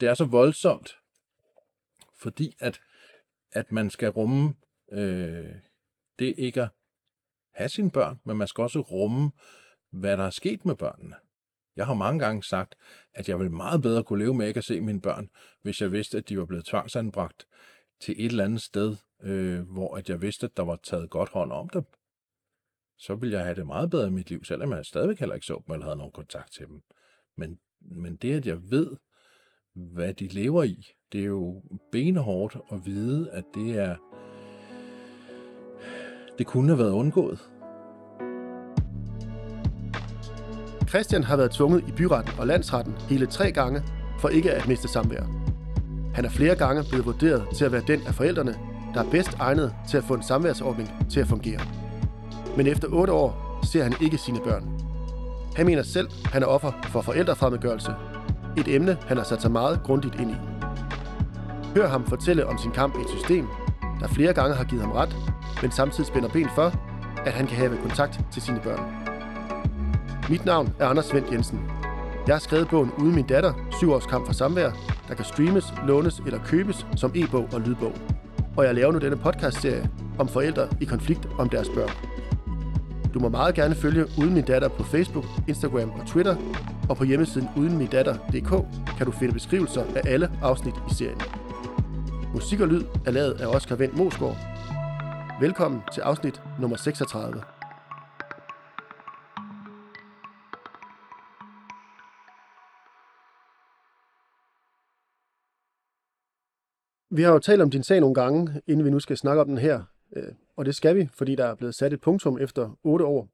det er så voldsomt, fordi at, at man skal rumme øh, det ikke at have sine børn, men man skal også rumme, hvad der er sket med børnene. Jeg har mange gange sagt, at jeg vil meget bedre kunne leve med ikke at se mine børn, hvis jeg vidste, at de var blevet tvangsanbragt til et eller andet sted, øh, hvor at jeg vidste, at der var taget godt hånd om dem. Så ville jeg have det meget bedre i mit liv, selvom jeg stadigvæk heller ikke så dem eller havde nogen kontakt til dem. Men, men det, at jeg ved, hvad de lever i, det er jo benhårdt at vide, at det er... Det kunne have været undgået. Christian har været tvunget i byretten og landsretten hele tre gange for ikke at miste samvær. Han er flere gange blevet vurderet til at være den af forældrene, der er bedst egnet til at få en samværsordning til at fungere. Men efter otte år ser han ikke sine børn. Han mener selv, han er offer for forældrefremmedgørelse. Et emne, han har sat sig meget grundigt ind i. Hør ham fortælle om sin kamp i et system, der flere gange har givet ham ret, men samtidig spænder ben for, at han kan have kontakt til sine børn. Mit navn er Anders Svend Jensen. Jeg har skrevet bogen Uden min datter, syv års kamp for samvær, der kan streames, lånes eller købes som e-bog og lydbog. Og jeg laver nu denne podcastserie om forældre i konflikt om deres børn. Du må meget gerne følge Uden min datter på Facebook, Instagram og Twitter, og på hjemmesiden udenmindatter.dk kan du finde beskrivelser af alle afsnit i serien. Musik og lyd er lavet af Oscar Vendt Mosgaard. Velkommen til afsnit nummer 36. Vi har jo talt om din sag nogle gange, inden vi nu skal snakke om den her. Øh, og det skal vi, fordi der er blevet sat et punktum efter otte år.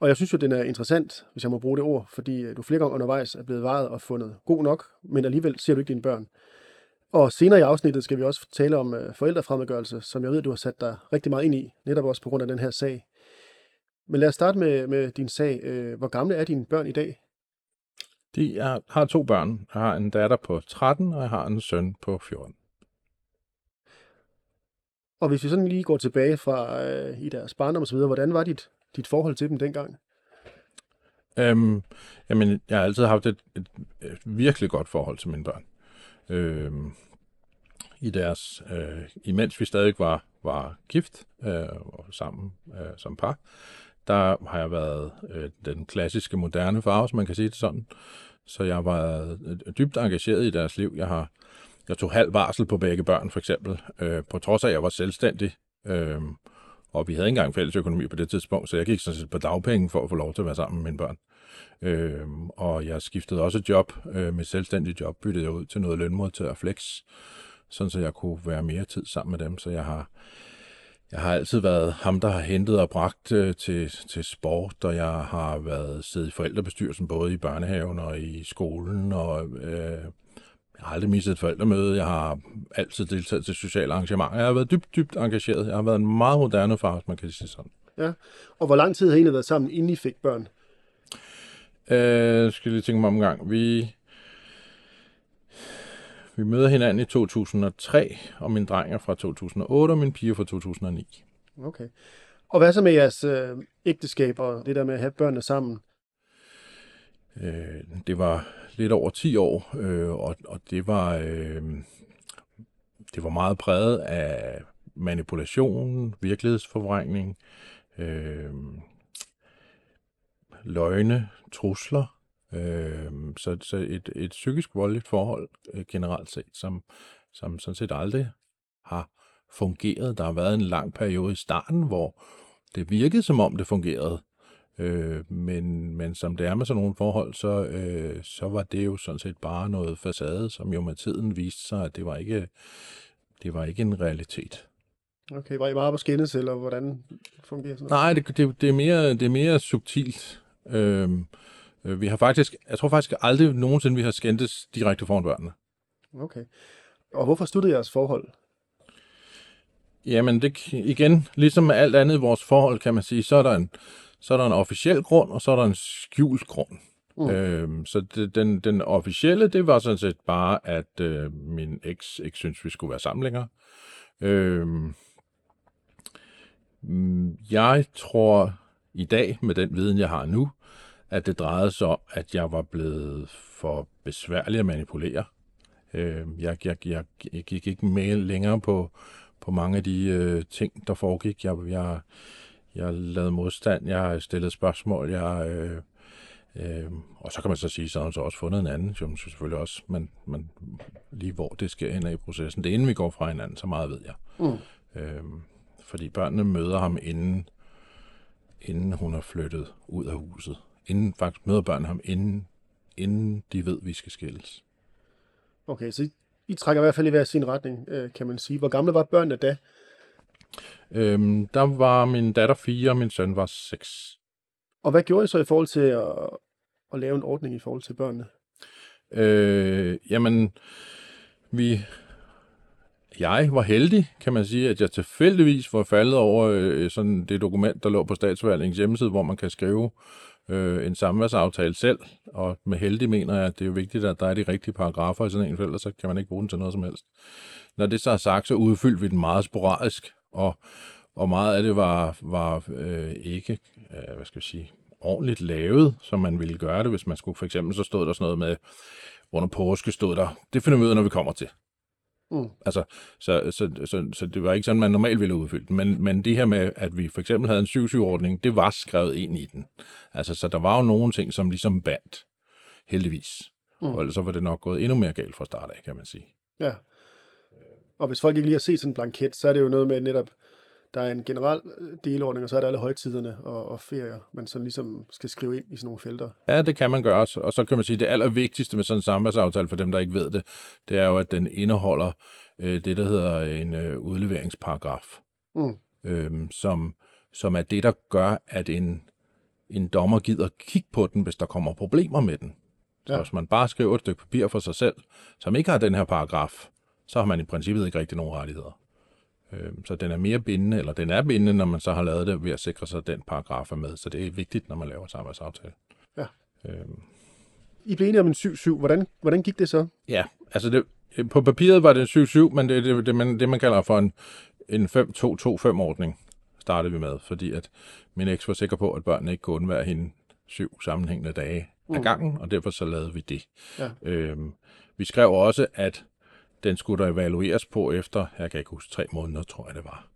Og jeg synes jo, den er interessant, hvis jeg må bruge det ord, fordi øh, du flere gange undervejs er blevet vejet og fundet god nok, men alligevel ser du ikke dine børn. Og senere i afsnittet skal vi også tale om øh, forældrefremmedgørelse, som jeg ved, du har sat dig rigtig meget ind i, netop også på grund af den her sag. Men lad os starte med, med din sag. Øh, hvor gamle er dine børn i dag? De, er, har to børn. Jeg har en datter på 13, og jeg har en søn på 14. Og hvis vi sådan lige går tilbage fra øh, i deres barndom og så videre, hvordan var dit, dit forhold til dem dengang? Øhm, jamen, jeg har altid haft et, et, et virkelig godt forhold til mine børn. Øhm, I deres, øh, imens vi stadig var, var gift øh, og sammen øh, som par, der har jeg været øh, den klassiske moderne far, hvis man kan sige det sådan. Så jeg har været øh, dybt engageret i deres liv. Jeg har jeg tog halv varsel på begge børn, for eksempel, øh, på trods af, at jeg var selvstændig. Øh, og vi havde ikke engang fælles økonomi på det tidspunkt, så jeg gik sådan set på dagpenge for at få lov til at være sammen med mine børn. Øh, og jeg skiftede også job øh, mit selvstændige job, byttede jeg ud til noget lønmodtager flex, sådan så jeg kunne være mere tid sammen med dem. Så jeg har, jeg har altid været ham, der har hentet og bragt øh, til, til sport, og jeg har været siddet i forældrebestyrelsen både i børnehaven og i skolen, og øh, jeg har aldrig mistet et forældremøde. Jeg har altid deltaget til sociale arrangementer. Jeg har været dybt, dybt engageret. Jeg har været en meget moderne far, hvis man kan sige sådan. Ja. Og hvor lang tid har I været sammen, inden I fik børn? Øh, skal lige tænke mig om gang. Vi, vi møder hinanden i 2003, og min dreng er fra 2008, og min pige fra 2009. Okay. Og hvad så med jeres øh, ægteskab og det der med at have børnene sammen? Øh, det var lidt over 10 år, øh, og, og det var øh, det var meget præget af manipulation, virkelighedsforvrængning, øh, løgne, trusler, øh, så, så et, et psykisk voldeligt forhold øh, generelt set, som, som sådan set aldrig har fungeret. Der har været en lang periode i starten, hvor det virkede som om det fungerede, Øh, men, men som det er med sådan nogle forhold, så, øh, så var det jo sådan set bare noget facade, som jo med tiden viste sig, at det var ikke, det var ikke en realitet. Okay, var I meget på skændes, eller hvordan fungerer sådan noget? Nej, det, det, det, er, mere, det er mere subtilt. Øhm, øh, vi har faktisk, jeg tror faktisk aldrig nogensinde, vi har skændtes direkte foran børnene. Okay. Og hvorfor stod jeres forhold? Jamen, det, igen, ligesom med alt andet i vores forhold, kan man sige, så er der en, så er der en officiel grund, og så er der en skjult grund. Mm. Øhm, så det, den, den officielle, det var sådan set bare, at øh, min eks ikke synes, vi skulle være sammen længere. Øhm, mm, jeg tror i dag, med den viden, jeg har nu, at det drejede sig om, at jeg var blevet for besværlig at manipulere. Øh, jeg, jeg, jeg, jeg gik ikke med længere på, på mange af de øh, ting, der foregik. Jeg, jeg, jeg lavede modstand, jeg stillede spørgsmål, jeg... Øh, Øh, og så kan man så sige, så har hun så også fundet en anden, som selvfølgelig også, men, men lige hvor det sker hen i processen. Det er inden vi går fra hinanden, så meget ved jeg. Mm. Øh, fordi børnene møder ham inden, inden hun er flyttet ud af huset. Inden faktisk møder børnene ham, inden, inden de ved, at vi skal skilles. Okay, så I, I trækker i hvert fald i hver sin retning, øh, kan man sige. Hvor gamle var børnene da? Øhm, der var min datter fire, og min søn var seks. Og hvad gjorde I så i forhold til at, at lave en ordning i forhold til børnene? Øh, jamen, vi... Jeg var heldig, kan man sige, at jeg tilfældigvis var faldet over øh, sådan det dokument, der lå på statsforvaltningens hjemmeside, hvor man kan skrive øh, en samværsaftale selv. Og med heldig mener jeg, at det er vigtigt, at der er de rigtige paragrafer i sådan en, for ellers så kan man ikke bruge den til noget som helst. Når det så er sagt, så udfyldte vi den meget sporadisk, og, og meget af det var, var øh, ikke, øh, hvad skal jeg sige, ordentligt lavet, som man ville gøre det, hvis man skulle, for eksempel, så stod der sådan noget med, under påske stod der, det finder vi ud af, når vi kommer til. Mm. Altså, så, så, så, så, det var ikke sådan, man normalt ville udfylde den. Men, men det her med, at vi for eksempel havde en 7-7-ordning, det var skrevet ind i den. Altså, så der var jo nogle ting, som ligesom bandt, heldigvis. Mm. Og ellers så var det nok gået endnu mere galt fra start af, kan man sige. Ja. Og hvis folk ikke lige har set sådan en blanket, så er det jo noget med netop, der er en generel øh, delordning, og så er der alle højtiderne og, og ferier, man så ligesom skal skrive ind i sådan nogle felter. Ja, det kan man gøre også. Og så kan man sige, at det allervigtigste med sådan en samværsaftale, for dem, der ikke ved det, det er jo, at den indeholder øh, det, der hedder en øh, udleveringsparagraf, mm. øhm, som, som er det, der gør, at en, en dommer gider kigge på den, hvis der kommer problemer med den. Så ja. hvis man bare skriver et stykke papir for sig selv, som ikke har den her paragraf, så har man i princippet ikke rigtig nogen rettigheder. Øh, så den er mere bindende, eller den er bindende, når man så har lavet det ved at sikre sig, at den paragraf er med. Så det er vigtigt, når man laver samarbejdsaftale. Ja. Øhm. I blev enige om en 7-7. Hvordan, hvordan gik det så? Ja, altså det, på papiret var det en 7-7, men det er det, det, man, det, man kalder for en, en 5-2-2-5-ordning, startede vi med, fordi at min eks var sikker på, at børnene ikke kunne undvære hende syv sammenhængende dage mm. af gangen, og derfor så lavede vi det. Ja. Øhm, vi skrev også, at den skulle der evalueres på efter, jeg kan ikke huske, tre måneder, tror jeg det var.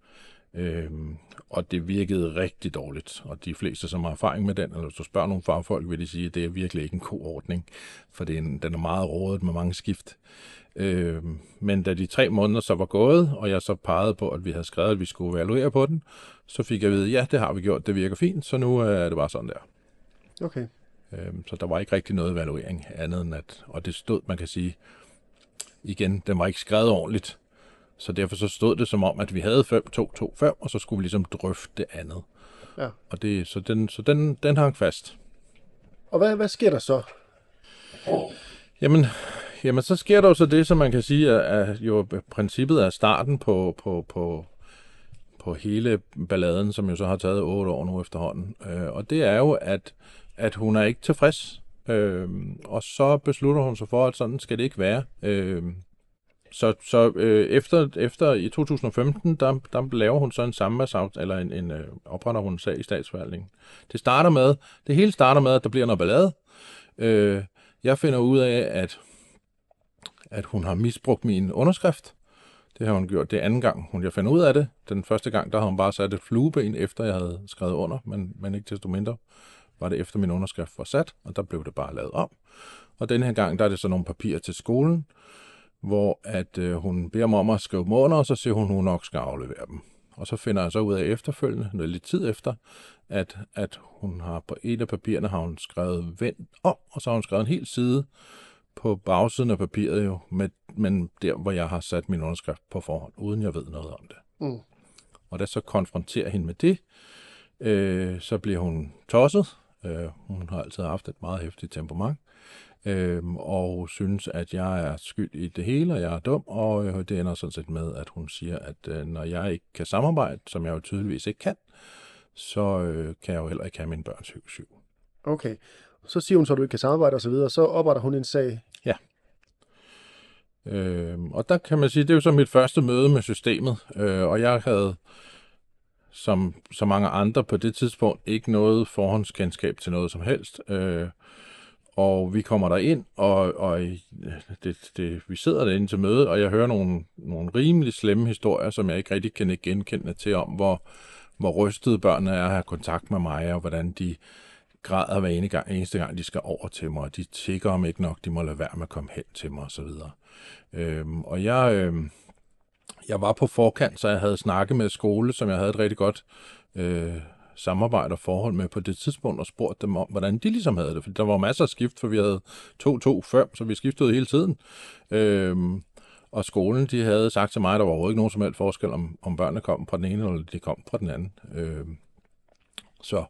Øhm, og det virkede rigtig dårligt, og de fleste, som har erfaring med den, eller hvis du spørger nogle fagfolk, vil de sige, at det er virkelig ikke en god ordning, for det er en, den er meget rådet med mange skift. Øhm, men da de tre måneder så var gået, og jeg så pegede på, at vi havde skrevet, at vi skulle evaluere på den, så fik jeg at vide, ja, det har vi gjort, det virker fint, så nu er det bare sådan der. Okay. Øhm, så der var ikke rigtig noget evaluering andet end at, og det stod, man kan sige, igen, den var ikke skrevet ordentligt. Så derfor så stod det som om, at vi havde 5, 2, 2, 5, og så skulle vi ligesom drøfte det andet. Ja. Og det, så den, så den, den hang fast. Og hvad, hvad sker der så? Jamen, jamen, så sker der jo så det, som man kan sige, er, er jo princippet er starten på, på, på, på hele balladen, som jo så har taget otte år nu efterhånden. Øh, og det er jo, at, at hun er ikke tilfreds Øh, og så beslutter hun sig for, at sådan skal det ikke være. Øh, så så øh, efter, efter i 2015, der, der laver hun så en samværsaft, eller en, en øh, opretter hun en sag i statsforvaltningen. Det starter med, det hele starter med, at der bliver noget ballade. Øh, jeg finder ud af, at, at hun har misbrugt min underskrift. Det har hun gjort det anden gang, hun jeg fandt ud af det. Den første gang, der har hun bare sat et flueben, efter jeg havde skrevet under, men, men ikke desto mindre var det efter min underskrift var sat, og der blev det bare lavet om. Og den her gang, der er det så nogle papirer til skolen, hvor at øh, hun beder mig om at skrive måneder, og så siger hun, at hun nok skal aflevere dem. Og så finder jeg så ud af efterfølgende, noget lidt tid efter, at, at hun har på et af papirerne har hun skrevet vendt om, og så har hun skrevet en hel side på bagsiden af papiret jo, med, men der, hvor jeg har sat min underskrift på forhånd, uden jeg ved noget om det. Mm. Og da så konfronterer hende med det, øh, så bliver hun tosset, Øh, hun har altid haft et meget hæftigt temperament, øh, og synes, at jeg er skyld i det hele, og jeg er dum, og øh, det ender sådan set med, at hun siger, at øh, når jeg ikke kan samarbejde, som jeg jo tydeligvis ikke kan, så øh, kan jeg jo heller ikke have min børns 7 Okay. Så siger hun så, at du ikke kan samarbejde osv., så, så opretter hun en sag. Ja. Øh, og der kan man sige, det er jo så mit første møde med systemet, øh, og jeg havde som så mange andre på det tidspunkt ikke noget forhåndskendskab til noget som helst. Øh, Og vi kommer der ind, og, og øh, det, det, vi sidder derinde til møde, og jeg hører nogle, nogle rimelig slemme historier, som jeg ikke rigtig kan genkende til om, hvor, hvor rystede børnene er at have kontakt med mig, og hvordan de græder hver eneste gang, eneste gang, de skal over til mig, og de tigger om ikke nok, de må lade være med at komme hen til mig, osv. Øhm, og jeg, øhm, jeg var på forkant, så jeg havde snakket med skole, som jeg havde et rigtig godt øh, samarbejde og forhold med på det tidspunkt, og spurgt dem om, hvordan de ligesom havde det. For der var masser af skift, for vi havde to-to før, så vi skiftede hele tiden. Øhm, og skolen, de havde sagt til mig, at der var overhovedet ikke nogen som helst forskel, om, om børnene kom fra den ene, eller de kom fra den anden. Øhm, så,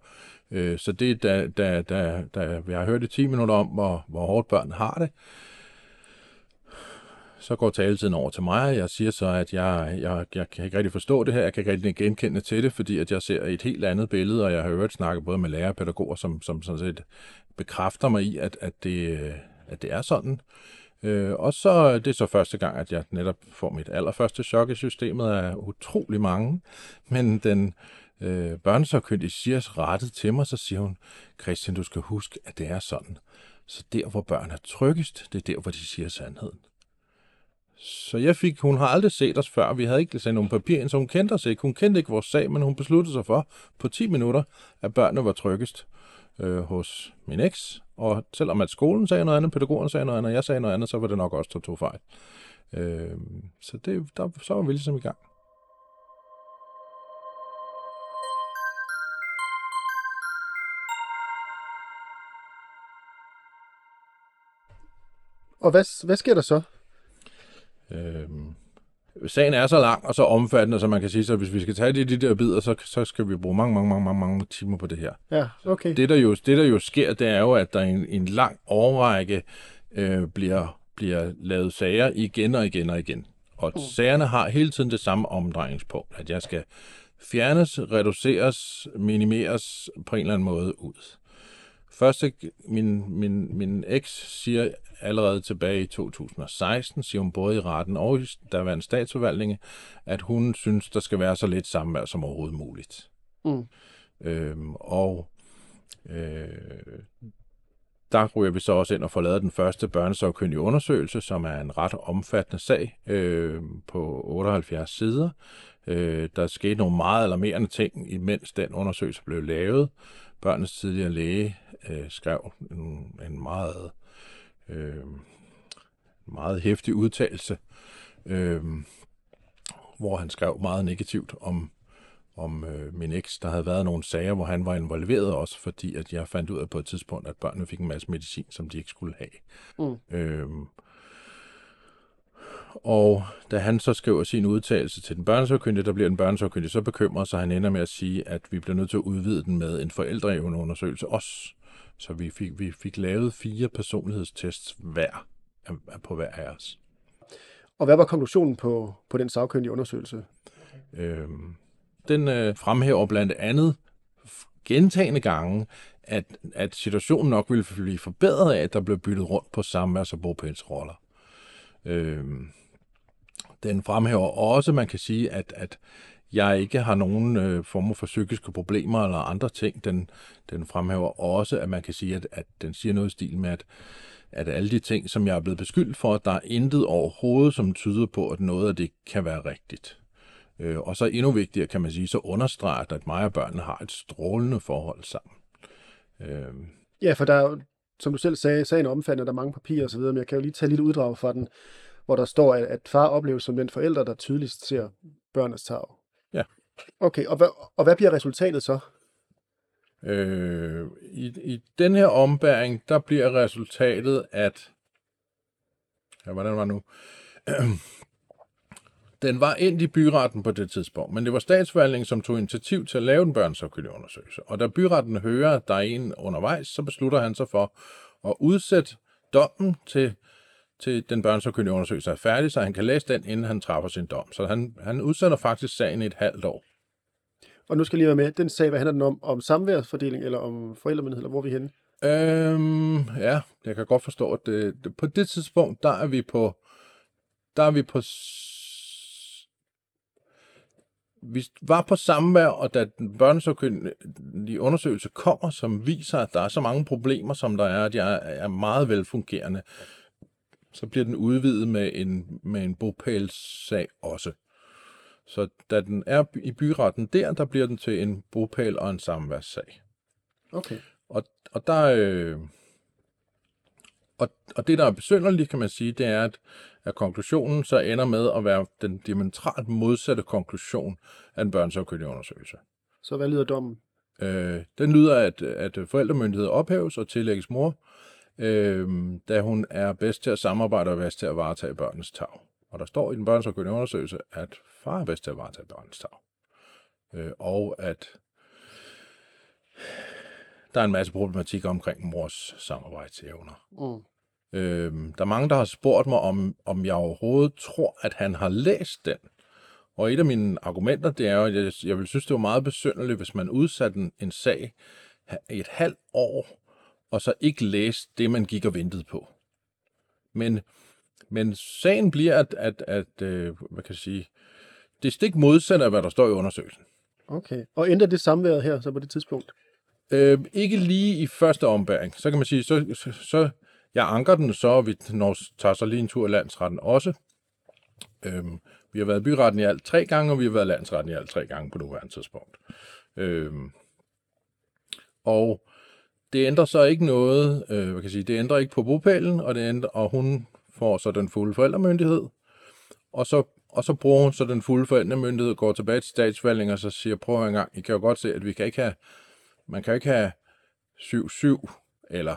øh, så det, da, da, da, da vi har hørt i 10 minutter om, hvor, hvor hårdt børn har det, så går taletiden over til mig, og jeg siger så, at jeg, jeg, jeg kan ikke rigtig forstå det her, jeg kan ikke rigtig genkende til det, fordi at jeg ser et helt andet billede, og jeg har hørt snakke både med lærer og pædagoger, som, som sådan set bekræfter mig i, at, at, det, at det er sådan. Øh, og så det er så første gang, at jeg netop får mit allerførste chok i systemet af utrolig mange, men den øh, børnesagkyndige siger rettet til mig, så siger hun, Christian, du skal huske, at det er sådan. Så der, hvor børn er tryggest, det er der, hvor de siger sandheden. Så jeg fik, hun har aldrig set os før, vi havde ikke sendt nogen papir ind, så hun kendte os ikke. Hun kendte ikke vores sag, men hun besluttede sig for på 10 minutter, at børnene var tryggest øh, hos min eks. Og selvom at skolen sagde noget andet, pædagogen sagde noget andet, og jeg sagde noget andet, så var det nok også der tog fejl. Øh, så det, der, så var vi ligesom i gang. Og hvad, hvad sker der så? Øh, sagen er så lang og så omfattende, så man kan sige, så hvis vi skal tage det i de der bidder, så, så skal vi bruge mange, mange, mange, mange, mange timer på det her. Ja, okay. Det der jo, det, der jo sker, det er jo, at der en, en lang overrække øh, bliver, bliver lavet sager igen og igen og igen. Og mm. sagerne har hele tiden det samme omdrejningspunkt, at jeg skal fjernes, reduceres, minimeres på en eller anden måde ud. Første, min, min, min eks siger allerede tilbage i 2016, siger hun både i retten og i en statsforvaltning, at hun synes, der skal være så lidt samvær som overhovedet muligt. Mm. Øhm, og øh, der ryger vi så også ind og får lavet den første børnesagkyndige undersøgelse, som er en ret omfattende sag øh, på 78 sider. Øh, der skete nogle meget alarmerende ting, imens den undersøgelse blev lavet. Børnenes tidligere læge øh, skrev en, en meget, øh, meget hæftig udtalelse, øh, hvor han skrev meget negativt om, om øh, min eks. Der havde været nogle sager, hvor han var involveret også, fordi at jeg fandt ud af på et tidspunkt, at børnene fik en masse medicin, som de ikke skulle have. Mm. Øh, og da han så skriver sin udtalelse til den børnesagkyndige, der bliver den børnesagkyndige så bekymret, så han ender med at sige, at vi bliver nødt til at udvide den med en forældreevneundersøgelse også. Så vi fik, vi fik lavet fire personlighedstests hver på hver af os. Og hvad var konklusionen på, på den sagkyndige undersøgelse? Øhm, den øh, fremhæver blandt andet gentagende gange, at, at situationen nok ville blive forbedret af, at der blev byttet rundt på samværs- og bogpælsroller. Øhm, den fremhæver også, man kan sige, at, at jeg ikke har nogen øh, former for psykiske problemer eller andre ting. Den, den fremhæver også, at man kan sige, at, at den siger noget i stil med, at, at alle de ting, som jeg er blevet beskyldt for, der er intet overhovedet, som tyder på, at noget af det kan være rigtigt. Øh, og så endnu vigtigere, kan man sige, så understreger at mig og børnene har et strålende forhold sammen. Øh. Ja, for der er jo, som du selv sagde, sagen omfatter der er mange papirer osv., men jeg kan jo lige tage lidt uddrag fra den, hvor der står, at, at far opleves som den forælder, der tydeligst ser børnenes tag. Ja. Okay, og hvad, og hvad bliver resultatet så? Øh, i, I den her ombæring, der bliver resultatet, at... Ja, hvordan var nu? Den var ind i byretten på det tidspunkt, men det var statsforvaltningen, som tog initiativ til at lave en børnsafkyndig undersøgelse. Og da byretten hører, at der er en undervejs, så beslutter han sig for at udsætte dommen til, til den børnsafkyndige undersøgelse er færdig, så han kan læse den, inden han træffer sin dom. Så han, han udsætter faktisk sagen i et halvt år. Og nu skal jeg lige være med. Den sag, hvad handler den om? Om samværsfordeling eller om forældremyndighed, eller hvor er vi henne? Øhm, ja, jeg kan godt forstå, at det, det, på det tidspunkt, der er vi på, der er vi på vi var på samvær, og da den børnesagkyndige undersøgelse kommer, som viser, at der er så mange problemer, som der er, at jeg er meget velfungerende, så bliver den udvidet med en, med en bopælssag også. Så da den er i byretten der, der bliver den til en bopæl og en samværssag. Okay. Og, og der... Øh, og, og det, der er besynderligt, kan man sige, det er, at, at konklusionen så ender med at være den diametralt modsatte konklusion af en børnesagkyndig undersøgelse. Så hvad lyder dommen? Øh, den lyder, at, at forældremyndighed ophæves og tillægges mor, øh, da hun er bedst til at samarbejde og bedst til at varetage børnenes tag. Og der står i den børnesagkyndige undersøgelse, at far er bedst til at varetage børnenes tag. Øh, og at der er en masse problematik omkring mors samarbejdsevner. Mm. Øh, der er mange, der har spurgt mig, om, om jeg overhovedet tror, at han har læst den. Og et af mine argumenter, det er jo, at jeg, jeg vil synes, det var meget besynderligt, hvis man udsatte en, en sag i et halvt år, og så ikke læste det, man gik og ventede på. Men, men sagen bliver, at, at, at øh, hvad kan jeg sige, det er stik modsat af, hvad der står i undersøgelsen. Okay. Og ændrer det samværet her så på det tidspunkt? Øh, ikke lige i første ombæring. Så kan man sige, så, så, så jeg anker den så, og vi når, tager så lige en tur i landsretten også. Øhm, vi har været i byretten i alt tre gange, og vi har været i landsretten i alt tre gange på nuværende tidspunkt. Øhm, og det ændrer så ikke noget, øh, hvad kan jeg sige, det ændrer ikke på bopælen, og, det ændrer, og hun får så den fulde forældremyndighed, og så, og så bruger hun så den fulde forældremyndighed, går tilbage til statsvalgning, og så siger, prøv en gang, I kan jo godt se, at vi kan ikke have, man kan ikke have 7-7, eller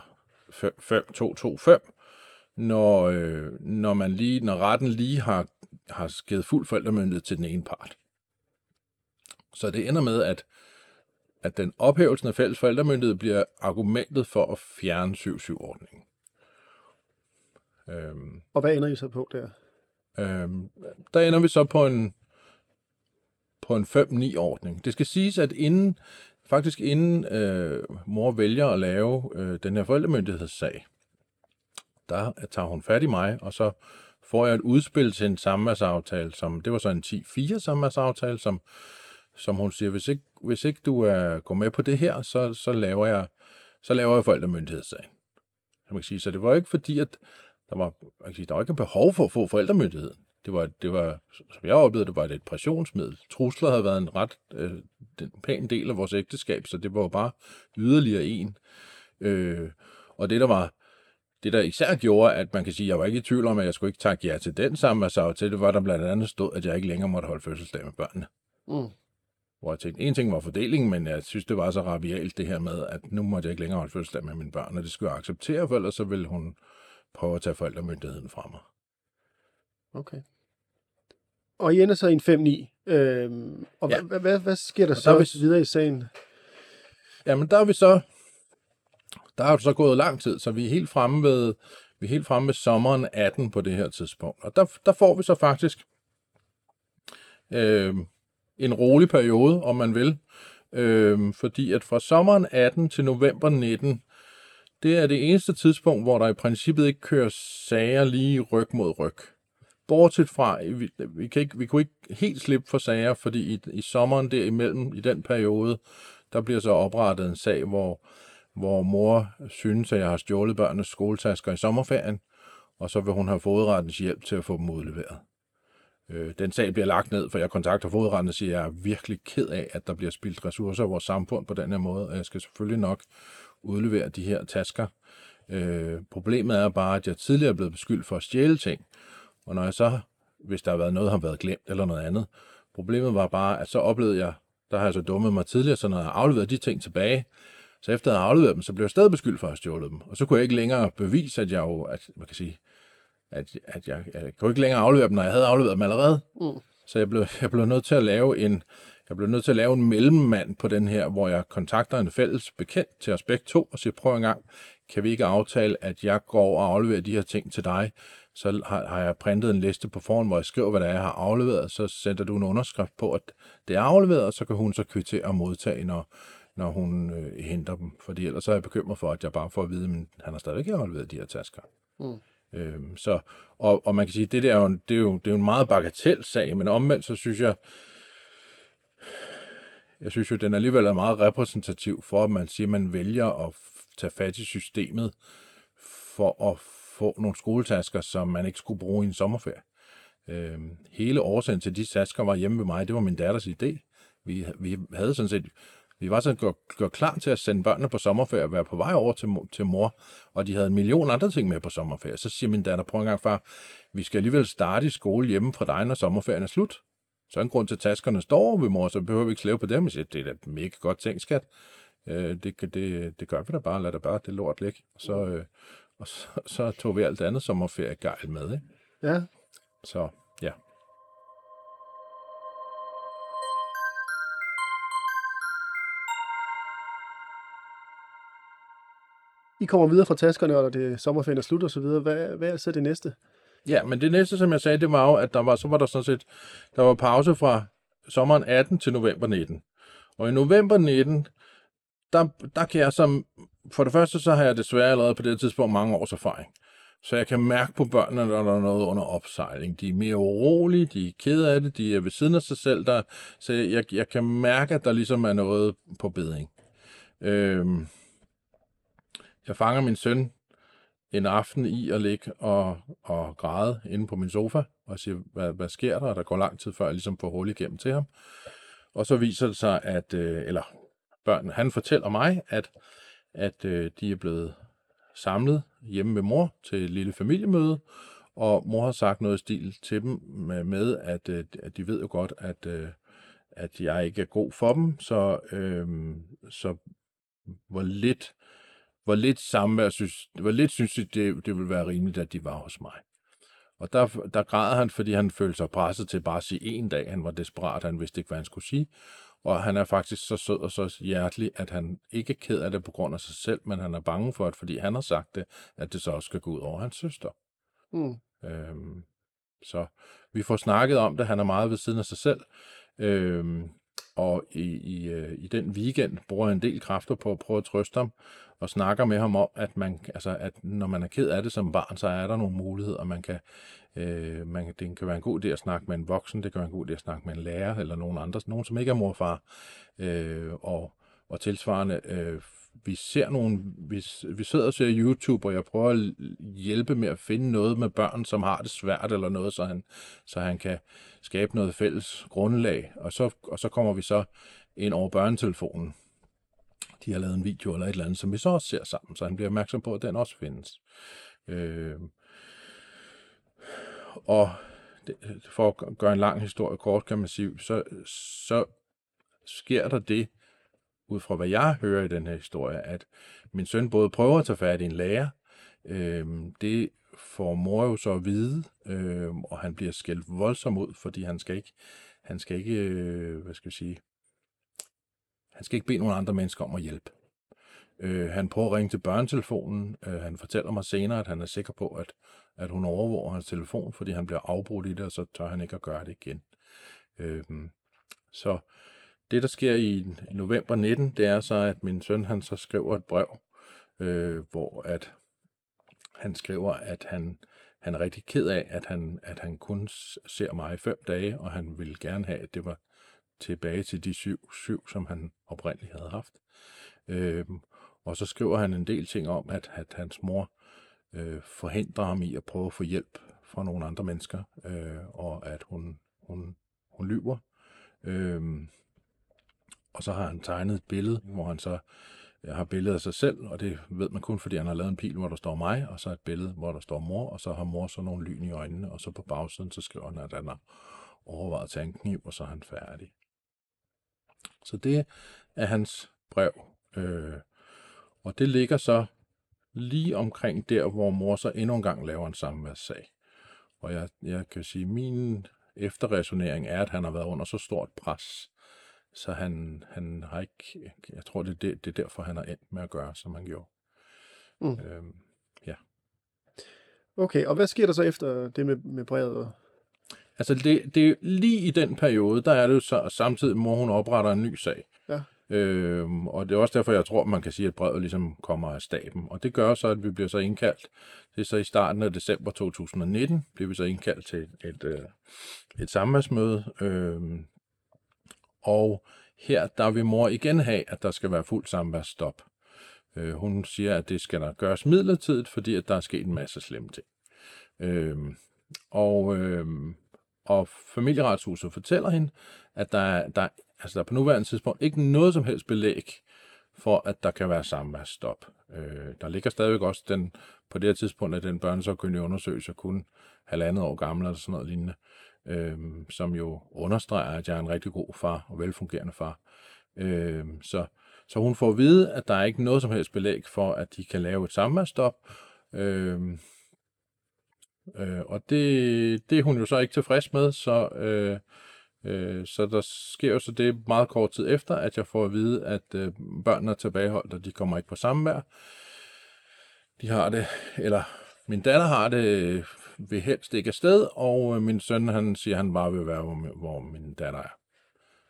5-2-2-5, når, øh, når, man lige, når retten lige har, har givet fuld forældremyndighed til den ene part. Så det ender med, at, at den ophævelsen af fælles forældremyndighed bliver argumentet for at fjerne 7-7-ordningen. Øhm, og hvad ender I så på der? Øhm, der ender vi så på en, på en 5-9-ordning. Det skal siges, at inden, faktisk inden øh, mor vælger at lave øh, den her forældremyndighedssag, der tager hun fat i mig, og så får jeg et udspil til en samværsaftale, som, det var så en 10-4 samværsaftale, som, som hun siger, hvis ikke, hvis ikke du er, går med på det her, så, så laver jeg, så laver jeg forældremyndighedssagen. Så, man kan sige. så det var ikke fordi, at der var, man kan sige, der var ikke behov for at få forældremyndigheden. Det var, det var, som jeg oplevede, det var et pressionsmiddel. Trusler havde været en ret øh, den pæn del af vores ægteskab, så det var jo bare yderligere en. Øh, og det, der var, det, der især gjorde, at man kan sige, at jeg var ikke i tvivl om, at jeg skulle ikke takke ja til den til, det var, der blandt andet stod, at jeg ikke længere måtte holde fødselsdag med børnene. Mm. Hvor jeg tænkte, en ting var fordelingen, men jeg synes, det var så rabialt det her med, at nu måtte jeg ikke længere holde fødselsdag med mine børn, og det skulle jeg acceptere, for ellers så ville hun prøve at tage forældremyndigheden fra mig. Okay. Og I ender så i en 5-9. Øhm, og ja. hvad, hvad, hvad sker der og så der vi... videre i sagen? Jamen, der er vi så... Der er så gået lang tid, så vi er helt fremme ved, vi er helt fremme ved sommeren 18 på det her tidspunkt. Og der, der får vi så faktisk øh, en rolig periode, om man vil. Øh, fordi at fra sommeren 18 til november 19, det er det eneste tidspunkt, hvor der i princippet ikke kører sager lige ryg mod ryg. Bortset fra, vi, vi, kan ikke, vi kunne ikke helt slippe for sager, fordi i, i sommeren derimellem, i den periode, der bliver så oprettet en sag, hvor, hvor mor synes, at jeg har stjålet børnenes skoletasker i sommerferien, og så vil hun have fodrettens hjælp til at få dem udleveret. Øh, den sag bliver lagt ned, for jeg kontakter fodretten og siger, at jeg er virkelig ked af, at der bliver spildt ressourcer i vores samfund på den her måde, og jeg skal selvfølgelig nok udlevere de her tasker. Øh, problemet er bare, at jeg tidligere er blevet beskyldt for at stjæle ting, og når jeg så, hvis der har været noget, har været glemt eller noget andet, problemet var bare, at så oplevede jeg, der har jeg så dummet mig tidligere, så når jeg afleverede de ting tilbage, så efter at havde afleveret dem, så blev jeg stadig beskyldt for at have stjålet dem. Og så kunne jeg ikke længere bevise, at jeg jo, at, man kan sige, at, at jeg, jeg kunne ikke længere aflevere dem, når jeg havde afleveret dem allerede. Mm. Så jeg blev, jeg blev nødt til at lave en, jeg blev nødt til at lave en mellemmand på den her, hvor jeg kontakter en fælles bekendt til os begge to og siger, prøv en gang, kan vi ikke aftale, at jeg går og afleverer de her ting til dig, så har, har jeg printet en liste på forhånd, hvor jeg skriver, hvad det er, jeg har afleveret, så sender du en underskrift på, at det er afleveret, og så kan hun så kvittere og modtage, når, når hun øh, henter dem. Fordi ellers er jeg bekymret for, at jeg bare får at vide, at han har stadig ikke afleveret de her tasker. Mm. Øhm, så, og, og man kan sige, det, der er jo, det, er jo, det er jo en meget bagatel sag, men omvendt så synes jeg, jeg synes jo, den alligevel er meget repræsentativ for, at man siger, at man vælger at tage fat i systemet for at få nogle skoletasker, som man ikke skulle bruge i en sommerferie. Øh, hele årsagen til de tasker var hjemme ved mig, det var min datters idé. Vi, vi havde sådan set, vi var sådan gjort, gjort klar til at sende børnene på sommerferie og være på vej over til, til mor, og de havde en million andre ting med på sommerferie. Så siger min datter, prøv en gang far, vi skal alligevel starte i skole hjemme fra dig, når sommerferien er slut. Så er en grund til, at taskerne står over ved mor, så behøver vi ikke slæve på dem. Jeg siger, det er da mega godt tænkt, skat. Øh, det, det, det gør vi da bare, lad det bare det lort ligge. Så, øh, og så, så tog vi alt andet sommerferie gejl med. Ikke? Ja. Så ja. I kommer videre fra taskerne, og det sommerferien er slut og så videre. Hvad, hvad er så det næste? Ja, men det næste, som jeg sagde, det var jo, at der var, så var der sådan set, der var pause fra sommeren 18 til november 19. Og i november 19, der, der kan jeg som, for det første, så har jeg desværre allerede på det tidspunkt mange års erfaring. Så jeg kan mærke på børnene, når der er noget under opsejling. De er mere urolige, de er kede af det, de er ved siden af sig selv. Der, så jeg, jeg kan mærke, at der ligesom er noget på bedring. Øhm, jeg fanger min søn en aften i at ligge og, og græde inde på min sofa, og siger, hvad, hvad sker der? Og der går lang tid før jeg ligesom får hul igennem til ham. Og så viser det sig, at, øh, eller børn, han fortæller mig, at, at øh, de er blevet samlet hjemme med mor til et lille familiemøde, og mor har sagt noget i stil til dem med, med at, øh, at de ved jo godt, at, øh, at jeg ikke er god for dem, så, øh, så hvor lidt hvor lidt samvær synes, hvor lidt synes jeg, det, det ville være rimeligt, at de var hos mig. Og der, der græd han, fordi han følte sig presset til bare at sige en dag. Han var desperat, han vidste ikke, hvad han skulle sige. Og han er faktisk så sød og så hjertelig, at han ikke er ked af det på grund af sig selv, men han er bange for det, fordi han har sagt det, at det så også skal gå ud over hans søster. Mm. Øhm, så vi får snakket om det. Han er meget ved siden af sig selv. Øhm, og i, i, øh, i den weekend bruger jeg en del kræfter på at prøve at trøste ham, og snakker med ham om, at, man, altså, at når man er ked af det som barn, så er der nogle muligheder. Man kan, øh, man, det kan være en god idé at snakke med en voksen, det kan være en god idé at snakke med en lærer, eller nogen andre, nogen som ikke er morfar. Øh, og, og tilsvarende, øh, vi ser nogle, vi, vi sidder og ser YouTube, og jeg prøver at hjælpe med at finde noget med børn, som har det svært eller noget, så han, så han kan skabe noget fælles grundlag. Og så, og så kommer vi så ind over børnetelefonen. De har lavet en video eller et eller andet, som vi så også ser sammen, så han bliver opmærksom på, at den også findes. Øh, og det, for at gøre en lang historie kort, kan man sige, så, så sker der det, ud fra hvad jeg hører i den her historie, at min søn både prøver at tage fat i en lærer, øh, det får mor jo så at vide, øh, og han bliver skældt voldsomt ud, fordi han skal ikke, han skal ikke, øh, hvad skal vi sige, han skal ikke bede nogen andre mennesker om at hjælpe. Øh, han prøver at ringe til børnetelefonen. Øh, han fortæller mig senere, at han er sikker på, at, at hun overvåger hans telefon, fordi han bliver afbrudt i det, og så tør han ikke at gøre det igen. Øh, så det, der sker i november 19, det er så, at min søn han så skriver et brev, øh, hvor at han skriver, at han, han er rigtig ked af, at han, at han kun ser mig i fem dage, og han ville gerne have, at det var tilbage til de syv, syv som han oprindeligt havde haft. Øh, og så skriver han en del ting om, at, at hans mor øh, forhindrer ham i at prøve at få hjælp fra nogle andre mennesker, øh, og at hun, hun, hun lyver. Øh, og så har han tegnet et billede, hvor han så øh, har billedet af sig selv, og det ved man kun, fordi han har lavet en pil, hvor der står mig, og så et billede, hvor der står mor, og så har mor så nogle lyn i øjnene, og så på bagsiden, så skriver han, at han har overvejet at tage en kniv, og så er han færdig. Så det er hans brev. Øh, og det ligger så lige omkring der, hvor mor så endnu en gang laver en samværssag. Og jeg, jeg kan sige, at min efterresonering er, at han har været under så stort pres, så han, han har ikke, jeg tror, det er, det, det er derfor, han har endt med at gøre, som han gjorde. Mm. Øhm, ja. Okay, og hvad sker der så efter det med, med brevet? Altså, det, det, lige i den periode, der er det jo så, samtidig, mor hun opretter en ny sag. Ja. Øhm, og det er også derfor, jeg tror, man kan sige, at brevet ligesom kommer af staben. Og det gør så, at vi bliver så indkaldt. Det er så i starten af december 2019, bliver vi så indkaldt til et, et, øh, et samværsmøde. Øhm, og her der vil mor igen have, at der skal være fuld samværsstop. Øh, hun siger, at det skal der gøres midlertidigt, fordi at der er sket en masse slemme ting. Øh, og, øh, og familieretshuset fortæller hende, at der, der, altså der er på nuværende tidspunkt ikke noget som helst belæg for, at der kan være samværsstop. Øh, der ligger stadigvæk også den, på det her tidspunkt, at den børnesagkyndige undersøgelse kun halvandet år gammel eller sådan noget lignende, øh, som jo understreger, at jeg er en rigtig god far og velfungerende far. Øh, så, så hun får at vide, at der er ikke noget som helst belæg for, at de kan lave et samværsstop. Øh, øh, og det, det er hun jo så ikke tilfreds med, så, øh, øh, så der sker jo så det meget kort tid efter, at jeg får at vide, at øh, børnene er tilbageholdt, og de kommer ikke på samvær. De har det, eller min datter har det, øh, vil helst ikke afsted, og øh, min søn, han siger, han bare vil være, hvor, hvor min datter er.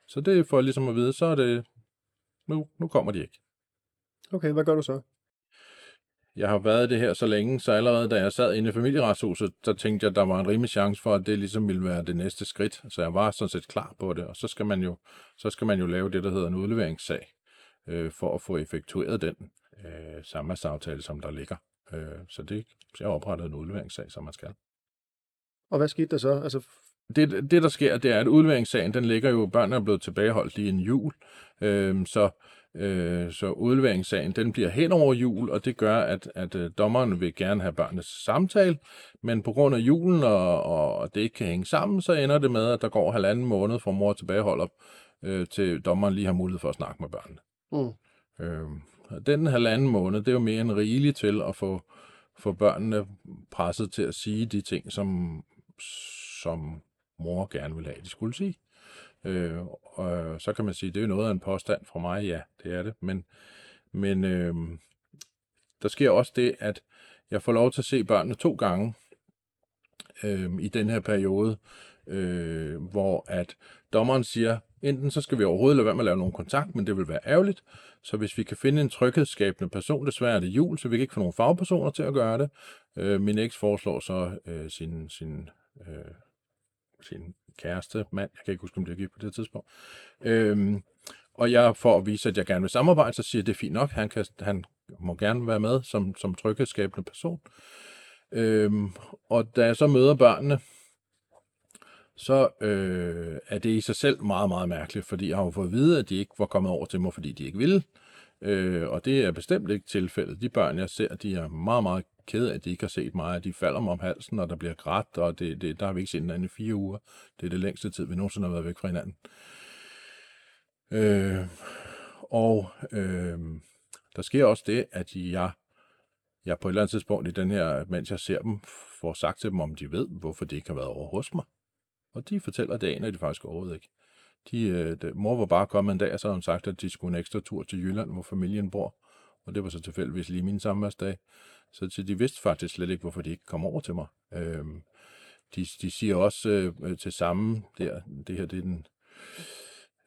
Så det får jeg ligesom at vide, så er det, nu, nu kommer de ikke. Okay, hvad gør du så? Jeg har været det her så længe, så allerede da jeg sad inde i familieretshuset, så tænkte jeg, at der var en rimelig chance for, at det ligesom ville være det næste skridt. Så jeg var sådan set klar på det, og så skal man jo, så skal man jo lave det, der hedder en udleveringssag, øh, for at få effektueret den øh, samarbejdsaftale, som der ligger. Øh, så det, så jeg har oprettet en udleveringssag, som man skal. Og hvad skete der så? Altså, det, det, der sker, det er, at udleveringssagen, den ligger jo, børnene er blevet tilbageholdt lige en jul, øh, så, øh, så udleveringssagen, den bliver hen over jul, og det gør, at, at øh, dommeren vil gerne have børnenes samtale, men på grund af julen, og, og det ikke kan hænge sammen, så ender det med, at der går halvanden måned fra mor tilbageholder, øh, til dommeren lige har mulighed for at snakke med børnene. mm. Øh, den halvanden måned, det er jo mere end rigeligt til at få, få børnene presset til at sige de ting, som, som mor gerne vil have, de skulle sige. Øh, og så kan man sige, det er noget af en påstand fra mig, ja, det er det, men, men øh, der sker også det, at jeg får lov til at se børnene to gange øh, i den her periode, øh, hvor at dommeren siger, enten så skal vi overhovedet lade være med at lave nogen kontakt, men det vil være ærgerligt, så hvis vi kan finde en tryghedsskabende person, desværre er det jul, så vi kan ikke få nogle fagpersoner til at gøre det. Øh, min eks foreslår så øh, sin, sin, øh, sin kæreste, mand, jeg kan ikke huske, om det er gift på det tidspunkt. Øhm, og jeg, for at vise, at jeg gerne vil samarbejde, så siger jeg, det er fint nok, han, kan, han må gerne være med som, som tryghedsskabende person. Øhm, og da jeg så møder børnene, så øh, er det i sig selv meget, meget mærkeligt, fordi jeg har jo fået at vide, at de ikke var kommet over til mig, fordi de ikke ville. Øh, og det er bestemt ikke tilfældet. De børn, jeg ser, de er meget, meget ked af, at de ikke har set mig, at de falder mig om halsen, og der bliver grædt, og det, det, der har vi ikke set hinanden i fire uger. Det er det længste tid, vi nogensinde har været væk fra hinanden. Øh, og øh, der sker også det, at jeg, jeg på et eller andet tidspunkt i den her, mens jeg ser dem, får sagt til dem, om de ved, hvorfor det ikke har været over hos mig. Og de fortæller det aner de faktisk overhovedet ikke. De, øh, de, mor var bare kommet en dag, og så havde hun sagt, at de skulle en ekstra tur til Jylland, hvor familien bor. Og det var så tilfældigvis lige min samværsdag. Så, så de vidste faktisk slet ikke, hvorfor de ikke kom over til mig. Øh, de, de siger også øh, til samme, der, det her det er den,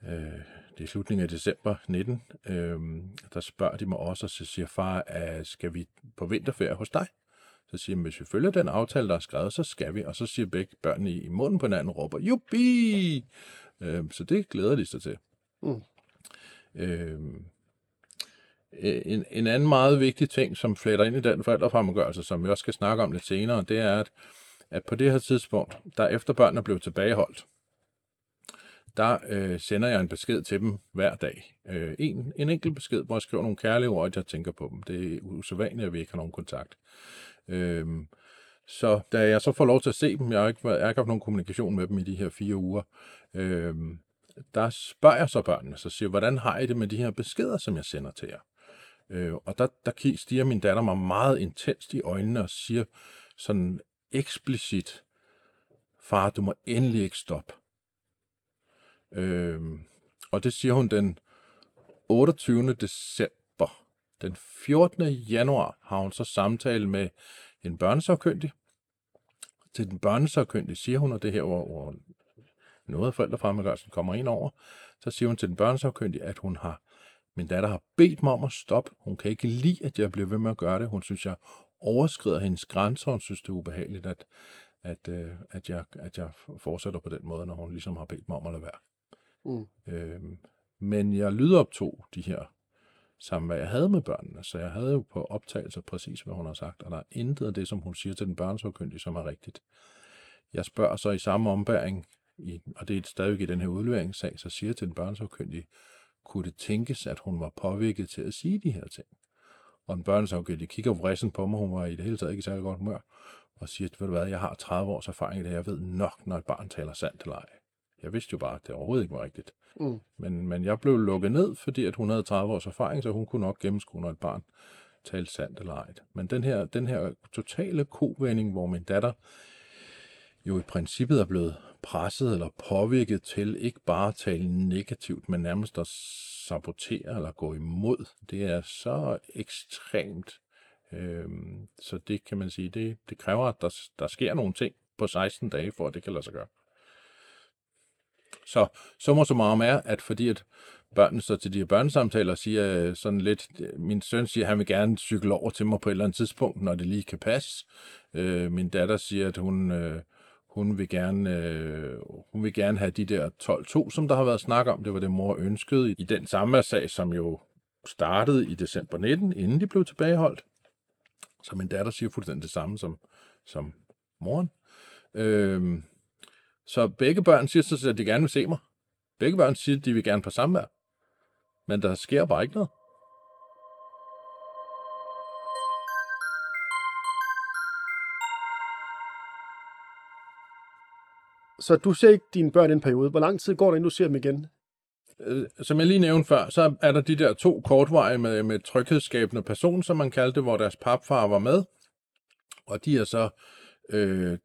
øh, det er slutningen af december 19, øh, der spørger de mig også, og så siger far, at skal vi på vinterferie hos dig? Så siger hvis vi følger den aftale, der er skrevet, så skal vi. Og så siger begge børnene i, i munden på hinanden, råber, jubi! Øh, så det glæder de sig til. Mm. Øh, Øh, en, en anden meget vigtig ting, som fletter ind i den forældrefremmedgørelse, som vi også skal snakke om lidt senere, det er, at, at på det her tidspunkt, der efter børnene blev tilbageholdt, der øh, sender jeg en besked til dem hver dag. Øh, en, en enkelt besked, hvor jeg skriver nogle kærlige ord, at jeg tænker på dem. Det er usædvanligt, at vi ikke har nogen kontakt. Øh, så da jeg så får lov til at se dem, jeg har ikke, jeg har ikke haft nogen kommunikation med dem i de her fire uger, øh, der spørger jeg så børnene, så siger hvordan har I det med de her beskeder, som jeg sender til jer? Øh, og der, der stiger min datter mig meget intenst i øjnene og siger sådan eksplicit, far, du må endelig ikke stoppe. Øh, og det siger hun den 28. december. Den 14. januar har hun så samtale med en børnesagkyndig. Til den børnesagkyndige siger hun, og det her, hvor, hvor noget af forældrefremmedgørelsen kommer ind over, så siger hun til den børnesagkyndige, at hun har, min datter har bedt mig om at stoppe. Hun kan ikke lide, at jeg bliver ved med at gøre det. Hun synes, jeg overskrider hendes grænser, hun synes, det er ubehageligt, at, at, øh, at, jeg, at jeg fortsætter på den måde, når hun ligesom har bedt mig om at lade være. Mm. Øhm, Men jeg lydoptog de her samvær, jeg havde med børnene, så jeg havde jo på optagelse præcis, hvad hun har sagt, og der er intet af det, som hun siger til den børnesagkyndige, som er rigtigt. Jeg spørger så i samme ombæring, i, og det er stadig i den her udleveringssag, så siger jeg til den børnesagkyndige, kunne det tænkes, at hun var påvirket til at sige de her ting? Og en børnesagkyndig kigger vrissen på mig, hun var i det hele taget ikke i særlig godt humør, og siger, ved du hvad, jeg har 30 års erfaring i det, jeg ved nok, når et barn taler sandt eller ej. Jeg vidste jo bare, at det overhovedet ikke var rigtigt. Mm. Men, men jeg blev lukket ned, fordi at hun havde 30 års erfaring, så hun kunne nok gennemskue, når et barn talte sandt eller ej. Men den her, den her totale kovending, hvor min datter jo i princippet er blevet presset eller påvirket til ikke bare at tale negativt, men nærmest at sabotere eller gå imod, det er så ekstremt. Øhm, så det kan man sige, det, det kræver, at der, der sker nogle ting på 16 dage, for at det kan lade sig gøre. Så summer så meget er, at fordi at børnene så til de her børnesamtaler siger øh, sådan lidt, øh, min søn siger, at han vil gerne cykle over til mig på et eller andet tidspunkt, når det lige kan passe. Øh, min datter siger, at hun, øh, hun, vil gerne, øh, hun vil gerne have de der 12-2, som der har været snak om. Det var det, mor ønskede i den samme sag, som jo startede i december 19, inden de blev tilbageholdt. Så min datter siger fuldstændig det samme som, som moren. Øh, så begge børn siger så, at de gerne vil se mig. Begge børn siger, at de vil gerne på samvær. Men der sker bare ikke noget. Så du ser ikke dine børn i en periode. Hvor lang tid går der, inden du ser dem igen? Øh, som jeg lige nævnte før, så er der de der to kortveje med, med tryghedsskabende person, som man kaldte, hvor deres papfar var med. Og de er så øh,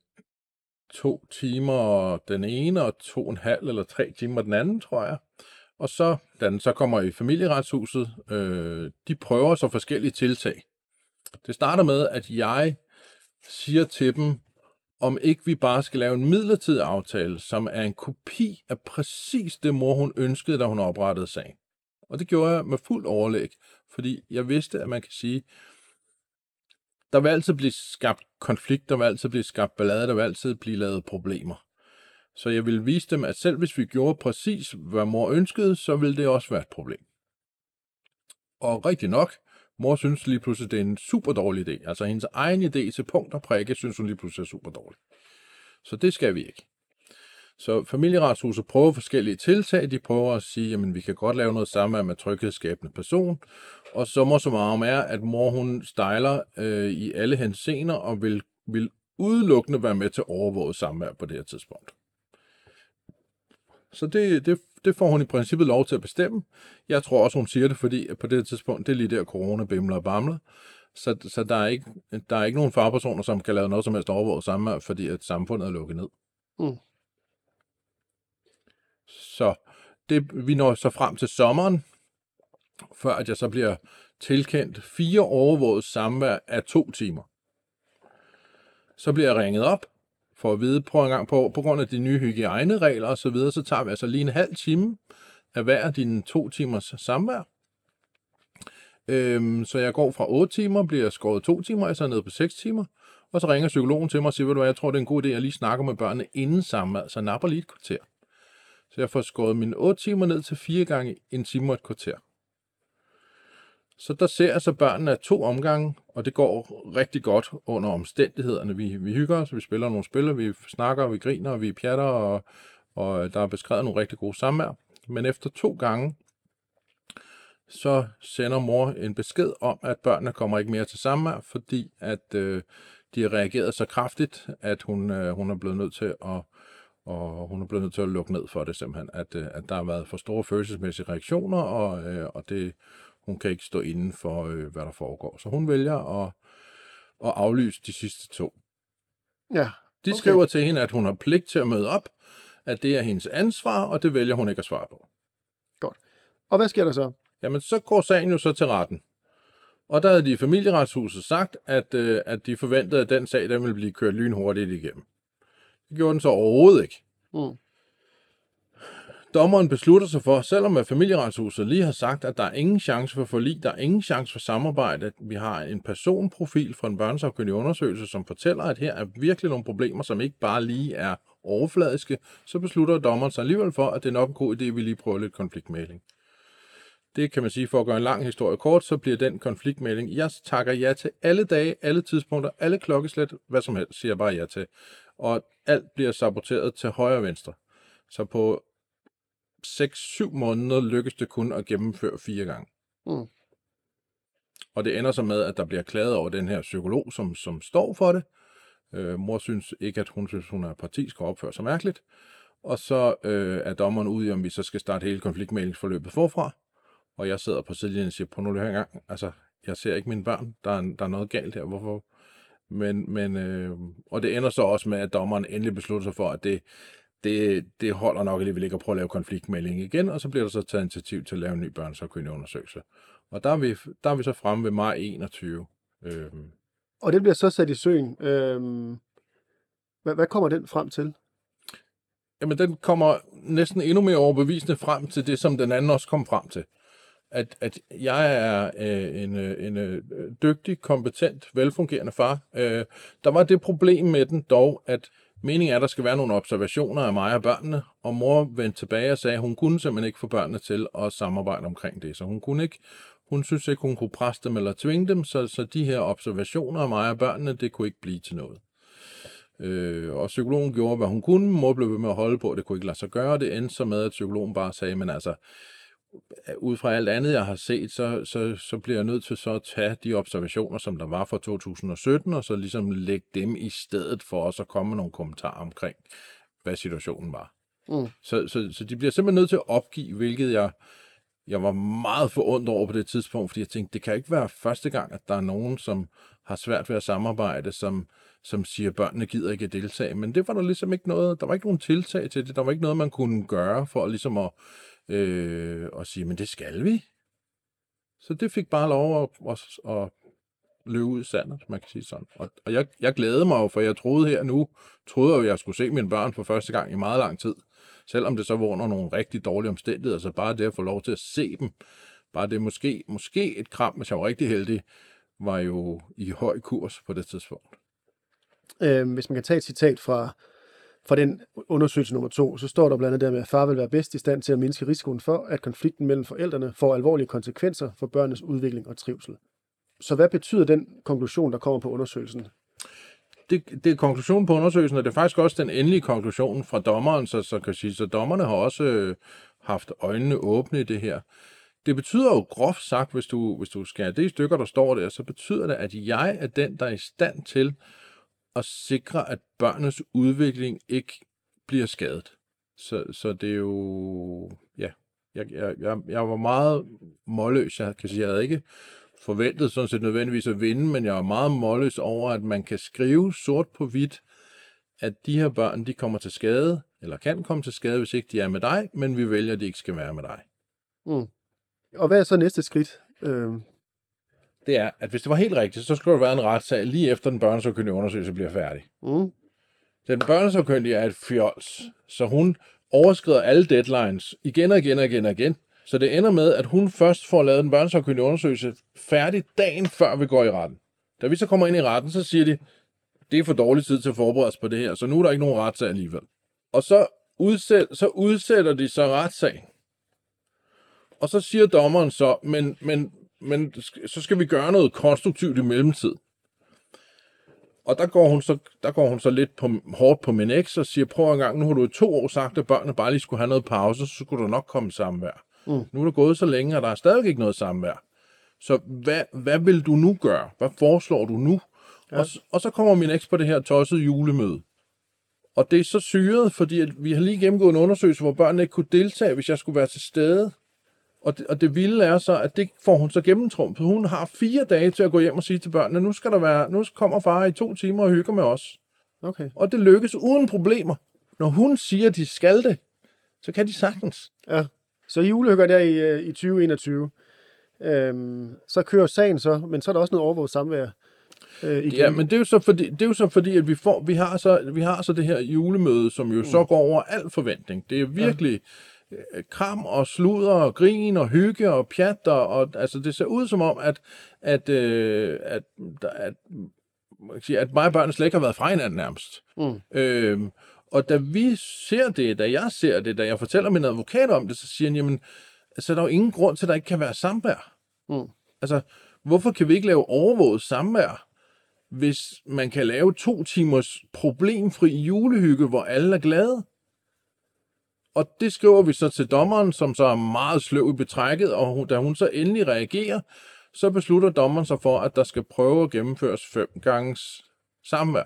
to timer den ene, og to og en halv eller tre timer den anden, tror jeg. Og så, da den så kommer i familieretshuset, øh, de prøver så forskellige tiltag. Det starter med, at jeg siger til dem, om ikke vi bare skal lave en midlertidig aftale, som er en kopi af præcis det, mor hun ønskede, da hun oprettede sagen. Og det gjorde jeg med fuld overlæg, fordi jeg vidste, at man kan sige, der vil altid blive skabt konflikt, der vil altid blive skabt ballade, der vil altid blive lavet problemer. Så jeg ville vise dem, at selv hvis vi gjorde præcis, hvad mor ønskede, så ville det også være et problem. Og rigtig nok, mor synes lige pludselig, det er en super dårlig idé. Altså hendes egen idé til punkt og prikke, synes hun lige pludselig er super dårlig. Så det skal vi ikke. Så familieretshuset prøver forskellige tiltag. De prøver at sige, at vi kan godt lave noget sammen med tryghedsskabende person. Og så så meget om er, at mor hun stejler øh, i alle hensener og vil, vil udelukkende være med til overvåget samvær på det her tidspunkt. Så det, det, det får hun i princippet lov til at bestemme. Jeg tror også, hun siger det, fordi på det tidspunkt, det er lige der corona bimler og bamler. Så, så der, er ikke, der er ikke nogen farpersoner, som kan lave noget som helst overvåget samvær, fordi at samfundet er lukket ned. Mm. Så det, vi når så frem til sommeren, før at jeg så bliver tilkendt fire overvåget samvær af to timer. Så bliver jeg ringet op for at vide, på en gang på, på grund af de nye hygiejneregler og så videre, så tager vi altså lige en halv time af hver af dine to timers samvær. Øhm, så jeg går fra 8 timer, bliver skåret to timer, altså så ned på 6 timer, og så ringer psykologen til mig og siger, du hvad, jeg tror, det er en god idé, at jeg lige snakker med børnene inden samvær, så napper lige et kvarter. Så jeg får skåret mine 8 timer ned til 4 gange en time og et kvarter. Så der ser jeg så børnene af to omgange, og det går rigtig godt under omstændighederne. Vi, vi hygger os, vi spiller nogle spil, vi snakker, vi griner, vi pjatter, og, og der er beskrevet nogle rigtig gode samvær. Men efter to gange, så sender mor en besked om, at børnene kommer ikke mere til samvær, fordi at øh, de har reageret så kraftigt, at hun, øh, hun er blevet nødt til at og hun er blevet nødt til at lukke ned for det simpelthen, at, øh, at der har været for store følelsesmæssige reaktioner, og, øh, og det, hun kan ikke stå inden for, øh, hvad der foregår. Så hun vælger at, at aflyse de sidste to. Ja. Okay. De skriver til hende, at hun har pligt til at møde op, at det er hendes ansvar, og det vælger hun ikke at svare på. Godt. Og hvad sker der så? Jamen, så går sagen jo så til retten. Og der havde de i familieretshuset sagt, at, øh, at de forventede, at den sag den ville blive kørt lynhurtigt igennem. Det gjorde den så overhovedet ikke. Mm. Dommeren beslutter sig for, selvom at familieretshuset lige har sagt, at der er ingen chance for forlig, der er ingen chance for samarbejde, at vi har en personprofil fra en børnesafkyndig undersøgelse, som fortæller, at her er virkelig nogle problemer, som ikke bare lige er overfladiske, så beslutter dommeren sig alligevel for, at det er nok en god idé, at vi lige prøver lidt konfliktmæling. det kan man sige, for at gøre en lang historie kort, så bliver den konfliktmelding, jeg takker ja til alle dage, alle tidspunkter, alle klokkeslæt, hvad som helst, siger jeg bare ja til. Og alt bliver saboteret til højre og venstre. Så på 6-7 måneder lykkes det kun at gennemføre fire gange. Mm. Og det ender så med, at der bliver klaget over den her psykolog, som, som står for det. Øh, mor synes ikke, at hun synes, hun er partisk og opfører sig mærkeligt. Og så øh, er dommeren ude i, om vi så skal starte hele konfliktmælingsforløbet forfra. Og jeg sidder på sidelinjen og siger, på nu her gang, altså, jeg ser ikke mine børn, der er, der er noget galt her, hvorfor? Men, men øh, og det ender så også med, at dommeren endelig beslutter sig for, at det, det, det holder nok alligevel ikke at prøve at lave konfliktmelding igen, og så bliver der så taget initiativ til at lave en ny børnsakyndig undersøgelse. Og der er, vi, der er vi så fremme ved maj 21. Øhm, Og det bliver så sat i søen. Øhm, hvad, hvad kommer den frem til? jamen, den kommer næsten endnu mere overbevisende frem til det, som den anden også kom frem til. At, at jeg er øh, en, øh, en øh, dygtig, kompetent, velfungerende far. Øh, der var det problem med den dog, at meningen er, at der skal være nogle observationer af mig og børnene, og mor vendte tilbage og sagde, at hun kunne simpelthen ikke få børnene til at samarbejde omkring det. Så hun kunne ikke, hun synes ikke, hun kunne presse dem eller tvinge dem, så, så de her observationer af mig og børnene, det kunne ikke blive til noget. Øh, og psykologen gjorde, hvad hun kunne. Mor blev ved med at holde på, det kunne ikke lade sig gøre. Det endte så med, at psykologen bare sagde, men altså, ud fra alt andet, jeg har set, så, så, så bliver jeg nødt til så at tage de observationer, som der var fra 2017, og så ligesom lægge dem i stedet for os at komme med nogle kommentarer omkring, hvad situationen var. Mm. Så, så, så de bliver simpelthen nødt til at opgive, hvilket jeg, jeg var meget forundret over på det tidspunkt, fordi jeg tænkte, det kan ikke være første gang, at der er nogen, som har svært ved at samarbejde, som, som siger, at børnene gider ikke at deltage. Men det var der ligesom ikke noget, der var ikke nogen tiltag til det, der var ikke noget, man kunne gøre for ligesom at, øh, og sige, men det skal vi. Så det fik bare lov at, at, at løbe ud i sandet, man kan sige sådan. Og, og jeg, jeg glædede mig jo, for jeg troede her nu, troede jeg, at jeg skulle se mine børn for første gang i meget lang tid. Selvom det så var under nogle rigtig dårlige omstændigheder, så bare det at få lov til at se dem, bare det måske, måske et kram, hvis jeg var rigtig heldig, var jo i høj kurs på det tidspunkt. Øh, hvis man kan tage et citat fra, fra den undersøgelse nummer to, så står der blandt andet der med, at far vil være bedst i stand til at mindske risikoen for, at konflikten mellem forældrene får alvorlige konsekvenser for børnenes udvikling og trivsel. Så hvad betyder den konklusion, der kommer på undersøgelsen? det, det er konklusionen på undersøgelsen, og det er faktisk også den endelige konklusion fra dommeren, så, så kan sige, så dommerne har også øh, haft øjnene åbne i det her. Det betyder jo groft sagt, hvis du, hvis du skærer det i stykker, der står der, så betyder det, at jeg er den, der er i stand til at sikre, at børnenes udvikling ikke bliver skadet. Så, så det er jo, ja, jeg, jeg, jeg, jeg var meget målløs. Jeg kan sige, jeg havde ikke forventet sådan set nødvendigvis at vinde, men jeg er meget målløs over, at man kan skrive sort på hvidt, at de her børn, de kommer til skade, eller kan komme til skade, hvis ikke de er med dig, men vi vælger, at de ikke skal være med dig. Mm. Og hvad er så næste skridt? Øh, det er, at hvis det var helt rigtigt, så skulle der være en retssag lige efter den børnesagkyndige undersøgelse bliver færdig. mm, Den børnesagkyndige er et fjols, så hun overskrider alle deadlines igen og igen og igen og igen. Så det ender med, at hun først får lavet den børnesagkyndige undersøgelse færdig dagen før vi går i retten. Da vi så kommer ind i retten, så siger de, det er for dårlig tid til at forberede os på det her, så nu er der ikke nogen retssag alligevel. Og så, udsæt, så udsætter de så retssagen. Og så siger dommeren så, men, men, men så skal vi gøre noget konstruktivt i mellemtid. Og der går hun så, der går hun så lidt på, hårdt på min eks og siger, prøv en gang, nu har du i to år sagt, at børnene bare lige skulle have noget pause, så skulle der nok komme samvær. Mm. Nu er der gået så længe, og der er stadig ikke noget samvær. Så hvad, hvad vil du nu gøre? Hvad foreslår du nu? Ja. Og, og så kommer min eks på det her tossede julemøde. Og det er så syret, fordi at vi har lige gennemgået en undersøgelse, hvor børnene ikke kunne deltage, hvis jeg skulle være til stede. Og det, og det vilde er så, at det får hun så gennemtrumpet. Hun har fire dage til at gå hjem og sige til børnene, nu skal der være, nu kommer far i to timer og hygger med os. okay. Og det lykkes uden problemer. Når hun siger, at de skal det, så kan de sagtens. Ja. Så julehygger der i, øh, i 2021. Øhm, så kører sagen så, men så er der også noget overvåget samvær. Øh, igen. Ja, men det er jo så fordi, det er jo så fordi at vi, får, vi, har så, vi har så det her julemøde, som jo mm. så går over al forventning. Det er virkelig ja. Kram og sludder og grin og hygge og pjat. Og, og, altså det ser ud som om, at, at, øh, at, at, sige, at mig og børnene slet ikke har været fra hinanden nærmest. Mm. Øhm, og da vi ser det, da jeg ser det, da jeg fortæller min advokat om det, så siger han, jamen, så er der jo ingen grund til, at der ikke kan være samvær. Mm. Altså, hvorfor kan vi ikke lave overvåget samvær, hvis man kan lave to timers problemfri julehygge, hvor alle er glade? Og det skriver vi så til dommeren, som så er meget sløv i betrækket, og hun, da hun så endelig reagerer, så beslutter dommeren sig for, at der skal prøve at gennemføres fem ganges samvær.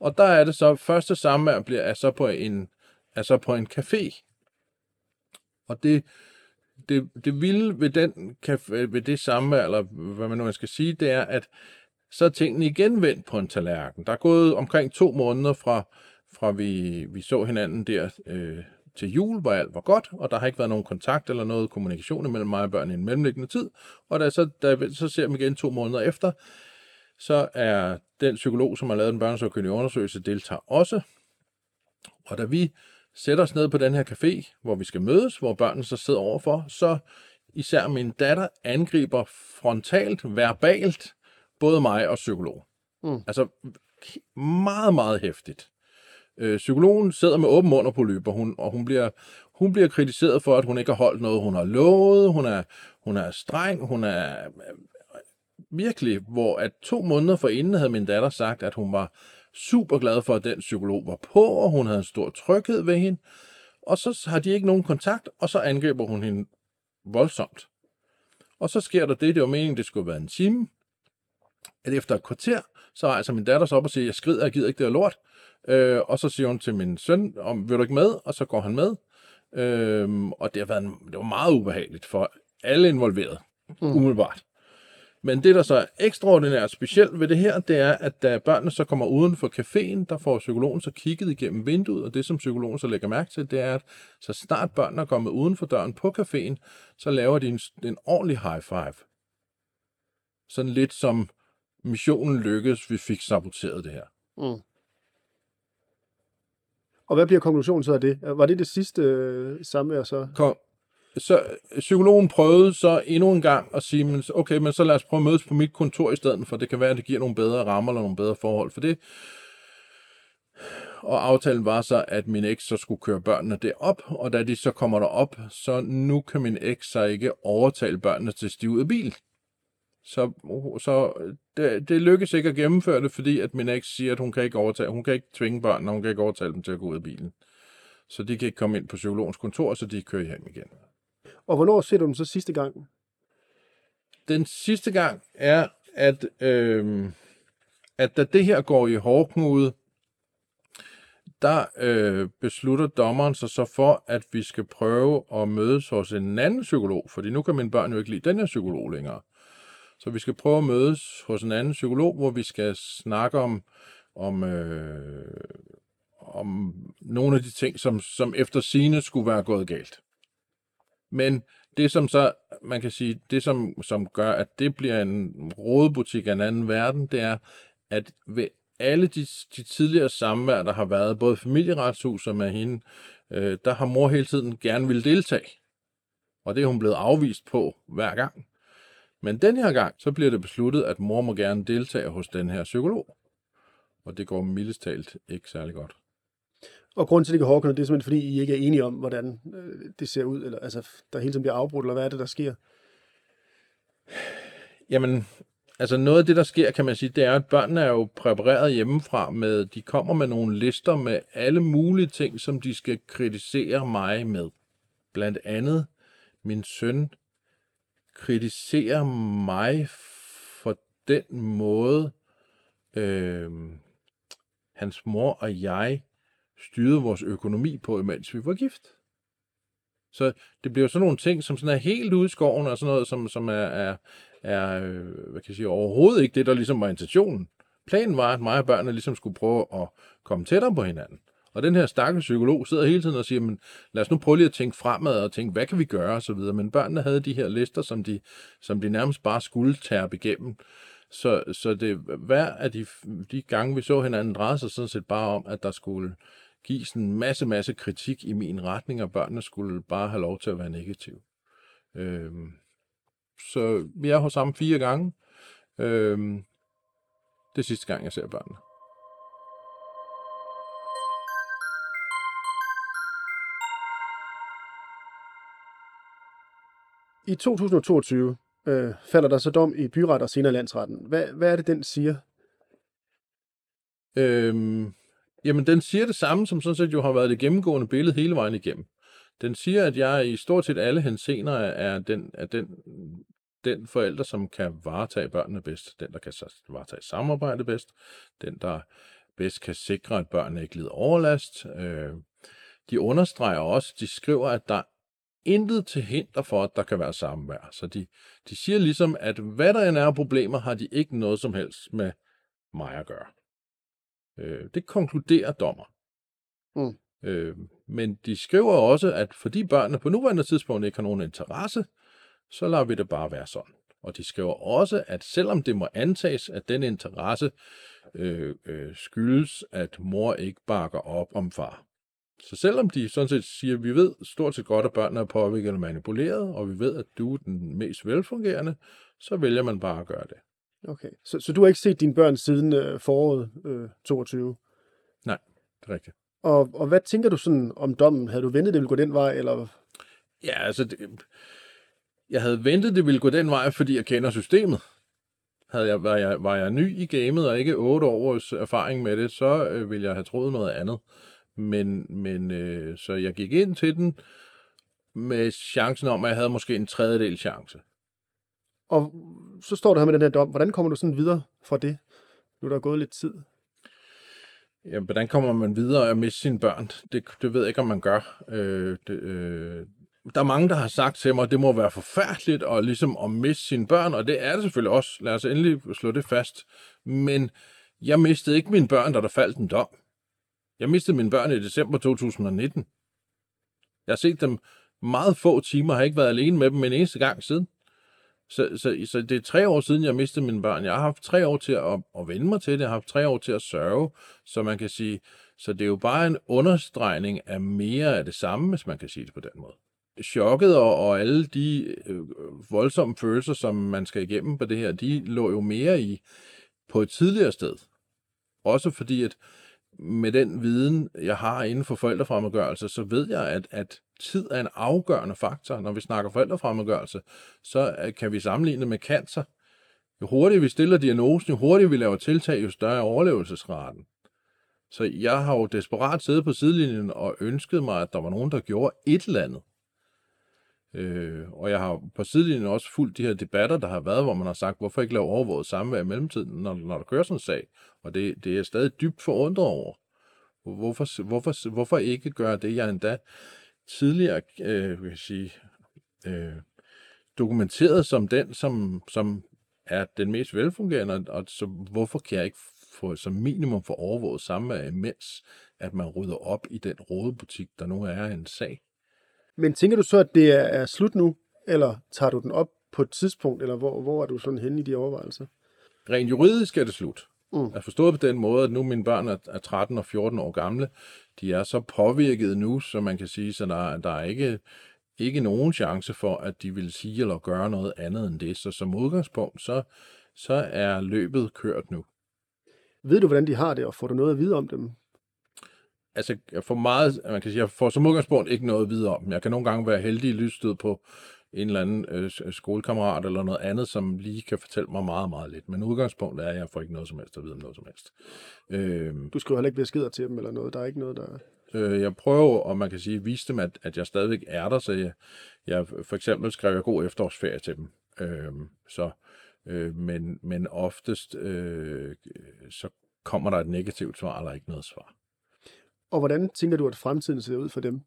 Og der er det så, første samvær bliver er så på en, er så på en café. Og det, det, det vilde ved, den, ved det samvær, eller hvad man nu skal sige, det er, at så er tingene igen vendt på en tallerken. Der er gået omkring to måneder fra, fra vi, vi så hinanden der øh, til jul, hvor alt var godt, og der har ikke været nogen kontakt eller noget kommunikation mellem mig og børn i en mellemliggende tid. Og da, så, da så ser vi igen to måneder efter, så er den psykolog, som har lavet den børnesøgkyndige undersøgelse, deltager også. Og da vi sætter os ned på den her café, hvor vi skal mødes, hvor børnene så sidder overfor, så især min datter angriber frontalt, verbalt, både mig og psykolog. Mm. Altså meget, meget hæftigt. Øh, psykologen sidder med åben mund og på løber, hun, og hun bliver, hun bliver kritiseret for, at hun ikke har holdt noget, hun har lovet. Hun er, hun er streng, hun er øh, virkelig, hvor at to måneder forinden havde min datter sagt, at hun var super glad for, at den psykolog var på, og hun havde en stor tryghed ved hende. Og så har de ikke nogen kontakt, og så angriber hun hende voldsomt. Og så sker der det, det var meningen, det skulle være en time, at efter et kvarter, så rejser min datter sig op og siger, jeg skrider, jeg gider ikke det her lort. Øh, og så siger hun til min søn, om vil du ikke med? Og så går han med. Øh, og det, har været en, det var meget ubehageligt for alle involverede, mm. umiddelbart. Men det, der så er ekstraordinært specielt ved det her, det er, at da børnene så kommer uden for caféen, der får psykologen så kigget igennem vinduet, og det, som psykologen så lægger mærke til, det er, at så snart børnene er kommet uden for døren på caféen, så laver de en, en ordentlig high five. Sådan lidt som missionen lykkedes, vi fik saboteret det her. Mm. Og hvad bliver konklusionen så af det? Var det det sidste øh, samvær så? Kom. Så øh, psykologen prøvede så endnu en gang at sige, men, okay, men så lad os prøve at mødes på mit kontor i stedet, for det kan være, at det giver nogle bedre rammer eller nogle bedre forhold for det. Og aftalen var så, at min eks så skulle køre børnene derop, og da de så kommer derop, så nu kan min eks så ikke overtale børnene til at stige ud af bil. Så, så det, det lykkes ikke at gennemføre det, fordi at min eks siger, at hun kan ikke overtage, hun kan ikke tvinge børnene, hun kan ikke overtale dem til at gå ud af bilen. Så de kan ikke komme ind på psykologens kontor, så de kører hjem igen. Og hvornår ser du dem så sidste gang? Den sidste gang er, at, øh, at da det her går i hårdknude, der øh, beslutter dommeren sig så for, at vi skal prøve at mødes hos en anden psykolog, fordi nu kan mine børn jo ikke lide den her psykolog længere. Så vi skal prøve at mødes hos en anden psykolog, hvor vi skal snakke om, om, øh, om nogle af de ting, som, som efter sine skulle være gået galt. Men det som så, man kan sige, det som, som gør, at det bliver en rådebutik af en anden verden, det er, at ved alle de, de tidligere samvær, der har været, både familieretshus og med hende, øh, der har mor hele tiden gerne vil deltage. Og det er hun blevet afvist på hver gang. Men den her gang, så bliver det besluttet, at mor må gerne deltage hos den her psykolog. Og det går mildest talt ikke særlig godt. Og grunden til, at det går hårdknudt, det er simpelthen, fordi I ikke er enige om, hvordan øh, det ser ud, eller altså, der hele tiden bliver afbrudt, eller hvad er det, der sker? Jamen, altså noget af det, der sker, kan man sige, det er, at børnene er jo præpareret hjemmefra med, de kommer med nogle lister med alle mulige ting, som de skal kritisere mig med. Blandt andet min søn kritiserer mig for den måde, øh, hans mor og jeg styrede vores økonomi på, imens vi var gift. Så det bliver sådan nogle ting, som sådan er helt ude i skoven, og sådan noget, som, som er, er, er øh, hvad kan jeg sige, overhovedet ikke det, der ligesom var intentionen. Planen var, at mig og børnene ligesom skulle prøve at komme tættere på hinanden. Og den her stakkels psykolog sidder hele tiden og siger, men lad os nu prøve lige at tænke fremad og tænke, hvad kan vi gøre osv. Men børnene havde de her lister, som de, som de nærmest bare skulle tærpe igennem. Så, så det hver af de, de gange, vi så hinanden, drejede sig sådan set bare om, at der skulle gives en masse, masse kritik i min retning, og børnene skulle bare have lov til at være negativ. Øhm, så vi er hos ham fire gange. Øhm, det er sidste gang, jeg ser børnene. I 2022 øh, falder der så dom i byret og senere landsretten. Hvad, hvad er det, den siger? Øhm, jamen, den siger det samme, som sådan set jo har været det gennemgående billede hele vejen igennem. Den siger, at jeg i stort set alle hensener er den, er den, den forælder, som kan varetage børnene bedst, den, der kan varetage samarbejde bedst, den, der bedst kan sikre, at børnene ikke lider overlast. Øh, de understreger også, de skriver, at der intet til hinder for, at der kan være samvær. Så de, de siger ligesom, at hvad der end er problemer, har de ikke noget som helst med mig at gøre. Øh, det konkluderer dommer. Mm. Øh, men de skriver også, at fordi børnene på nuværende tidspunkt ikke har nogen interesse, så lader vi det bare være sådan. Og de skriver også, at selvom det må antages, at den interesse øh, øh, skyldes, at mor ikke bakker op om far. Så selvom de sådan set siger, at vi ved stort set godt, at børnene er påvirket eller manipuleret, og vi ved, at du er den mest velfungerende, så vælger man bare at gøre det. Okay, så, så du har ikke set dine børn siden øh, foråret øh, 22? Nej, det er rigtigt. Og, og hvad tænker du sådan om dommen? Havde du ventet, det ville gå den vej, eller? Ja, altså, det, jeg havde ventet, det ville gå den vej, fordi jeg kender systemet. Havde jeg, var, jeg, var jeg ny i gamet og ikke otte års erfaring med det, så øh, ville jeg have troet noget andet. Men, men øh, så jeg gik ind til den med chancen om, at jeg havde måske en tredjedel chance. Og så står du her med den her dom. Hvordan kommer du sådan videre fra det? Nu er der gået lidt tid. Ja, hvordan kommer man videre og miste sine børn? Det, det ved jeg ikke, om man gør. Øh, det, øh, der er mange, der har sagt til mig, at det må være forfærdeligt at, ligesom at miste sine børn, og det er det selvfølgelig også. Lad os endelig slå det fast. Men jeg mistede ikke mine børn, da der faldt en dom. Jeg mistede mine børn i december 2019. Jeg har set dem meget få timer, har ikke været alene med dem en eneste gang siden. Så, så, så det er tre år siden, jeg mistede mine børn. Jeg har haft tre år til at, at vende mig til det. Jeg har haft tre år til at sørge, så man kan sige, så det er jo bare en understregning af mere af det samme, hvis man kan sige det på den måde. Chokket og, og alle de øh, voldsomme følelser, som man skal igennem på det her, de lå jo mere i på et tidligere sted. Også fordi, at med den viden, jeg har inden for forældrefremmedgørelse, så ved jeg, at, at tid er en afgørende faktor. Når vi snakker forældrefremmedgørelse, så øh, kan vi sammenligne med cancer. Jo hurtigere vi stiller diagnosen, jo hurtigere vi laver tiltag, jo større er overlevelsesraten. Så jeg har jo desperat siddet på sidelinjen og ønsket mig, at der var nogen, der gjorde et eller andet. Øh, og jeg har på sidelinjen også fulgt de her debatter, der har været, hvor man har sagt, hvorfor ikke lave overvåget samvær i mellemtiden, når, når der kører sådan en sag. Og det, det er jeg stadig dybt forundret over. Hvorfor, hvorfor, hvorfor ikke gøre det, jeg endda tidligere øh, vil jeg sige, øh, dokumenteret som den, som, som er den mest velfungerende, og så hvorfor kan jeg ikke få som minimum få overvåget samvær, imens at man rydder op i den rådebutik, der nu er en sag. Men tænker du så, at det er slut nu, eller tager du den op på et tidspunkt, eller hvor, hvor er du sådan henne i de overvejelser? Rent juridisk er det slut. Mm. Jeg forstået på den måde, at nu mine børn er 13 og 14 år gamle. De er så påvirket nu, så man kan sige, så der, der er ikke, ikke nogen chance for, at de vil sige eller gøre noget andet end det. Så som udgangspunkt, så, så er løbet kørt nu. Ved du, hvordan de har det, og får du noget at vide om dem? Altså, jeg får meget, man kan sige, jeg får som udgangspunkt ikke noget videre om. Jeg kan nogle gange være heldig i lysstød på en eller anden øh, skolekammerat eller noget andet, som lige kan fortælle mig meget, meget lidt. Men udgangspunktet er, at jeg får ikke noget som helst at vide om noget som helst. Øh, du skriver heller ikke beskeder til dem eller noget? Der er ikke noget, der... Øh, jeg prøver, og man kan sige, vise dem, at, at jeg stadigvæk er der, så jeg, jeg for eksempel skrev jeg god efterårsferie til dem. Øh, så, øh, men, men oftest, øh, så kommer der et negativt svar, eller ikke noget svar. Og hvordan tænker du, at fremtiden ser ud for dem?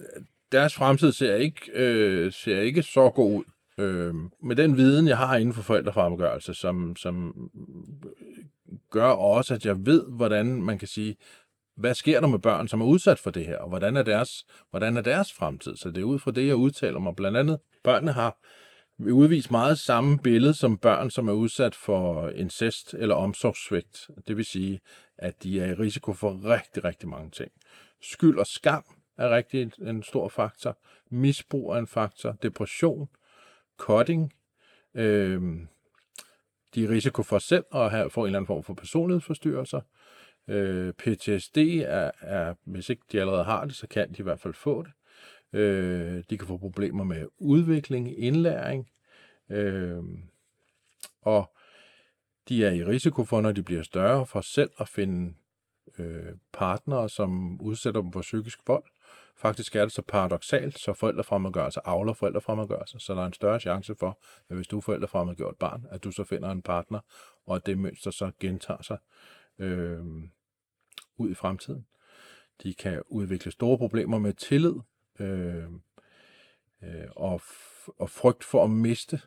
Øh, deres fremtid ser ikke, øh, ser ikke så god ud. Øh, med den viden, jeg har inden for forældrefremgørelse, som, som gør også, at jeg ved, hvordan man kan sige, hvad sker der med børn, som er udsat for det her, og hvordan er deres, hvordan er deres fremtid? Så det er ud fra det, jeg udtaler mig. Blandt andet, børnene har udvise meget samme billede som børn, som er udsat for incest eller omsorgssvigt. Det vil sige, at de er i risiko for rigtig, rigtig mange ting. Skyld og skam er rigtig en stor faktor. Misbrug er en faktor. Depression, cutting, øh, de er i risiko for selv at have, få en eller anden form for personlighedsforstyrrelser. Øh, PTSD er, er, hvis ikke de allerede har det, så kan de i hvert fald få det. Øh, de kan få problemer med udvikling, indlæring, øh, og de er i risiko for, når de bliver større, for selv at finde øh, partnere, som udsætter dem for psykisk vold. Faktisk er det så paradoxalt, så forældrefremmedgørelse avler forældrefremmedgørelse, så der er en større chance for, at hvis du er forældrefremmedgjort barn, at du så finder en partner, og at det mønster så gentager sig øh, ud i fremtiden. De kan udvikle store problemer med tillid øh, øh, og, og frygt for at miste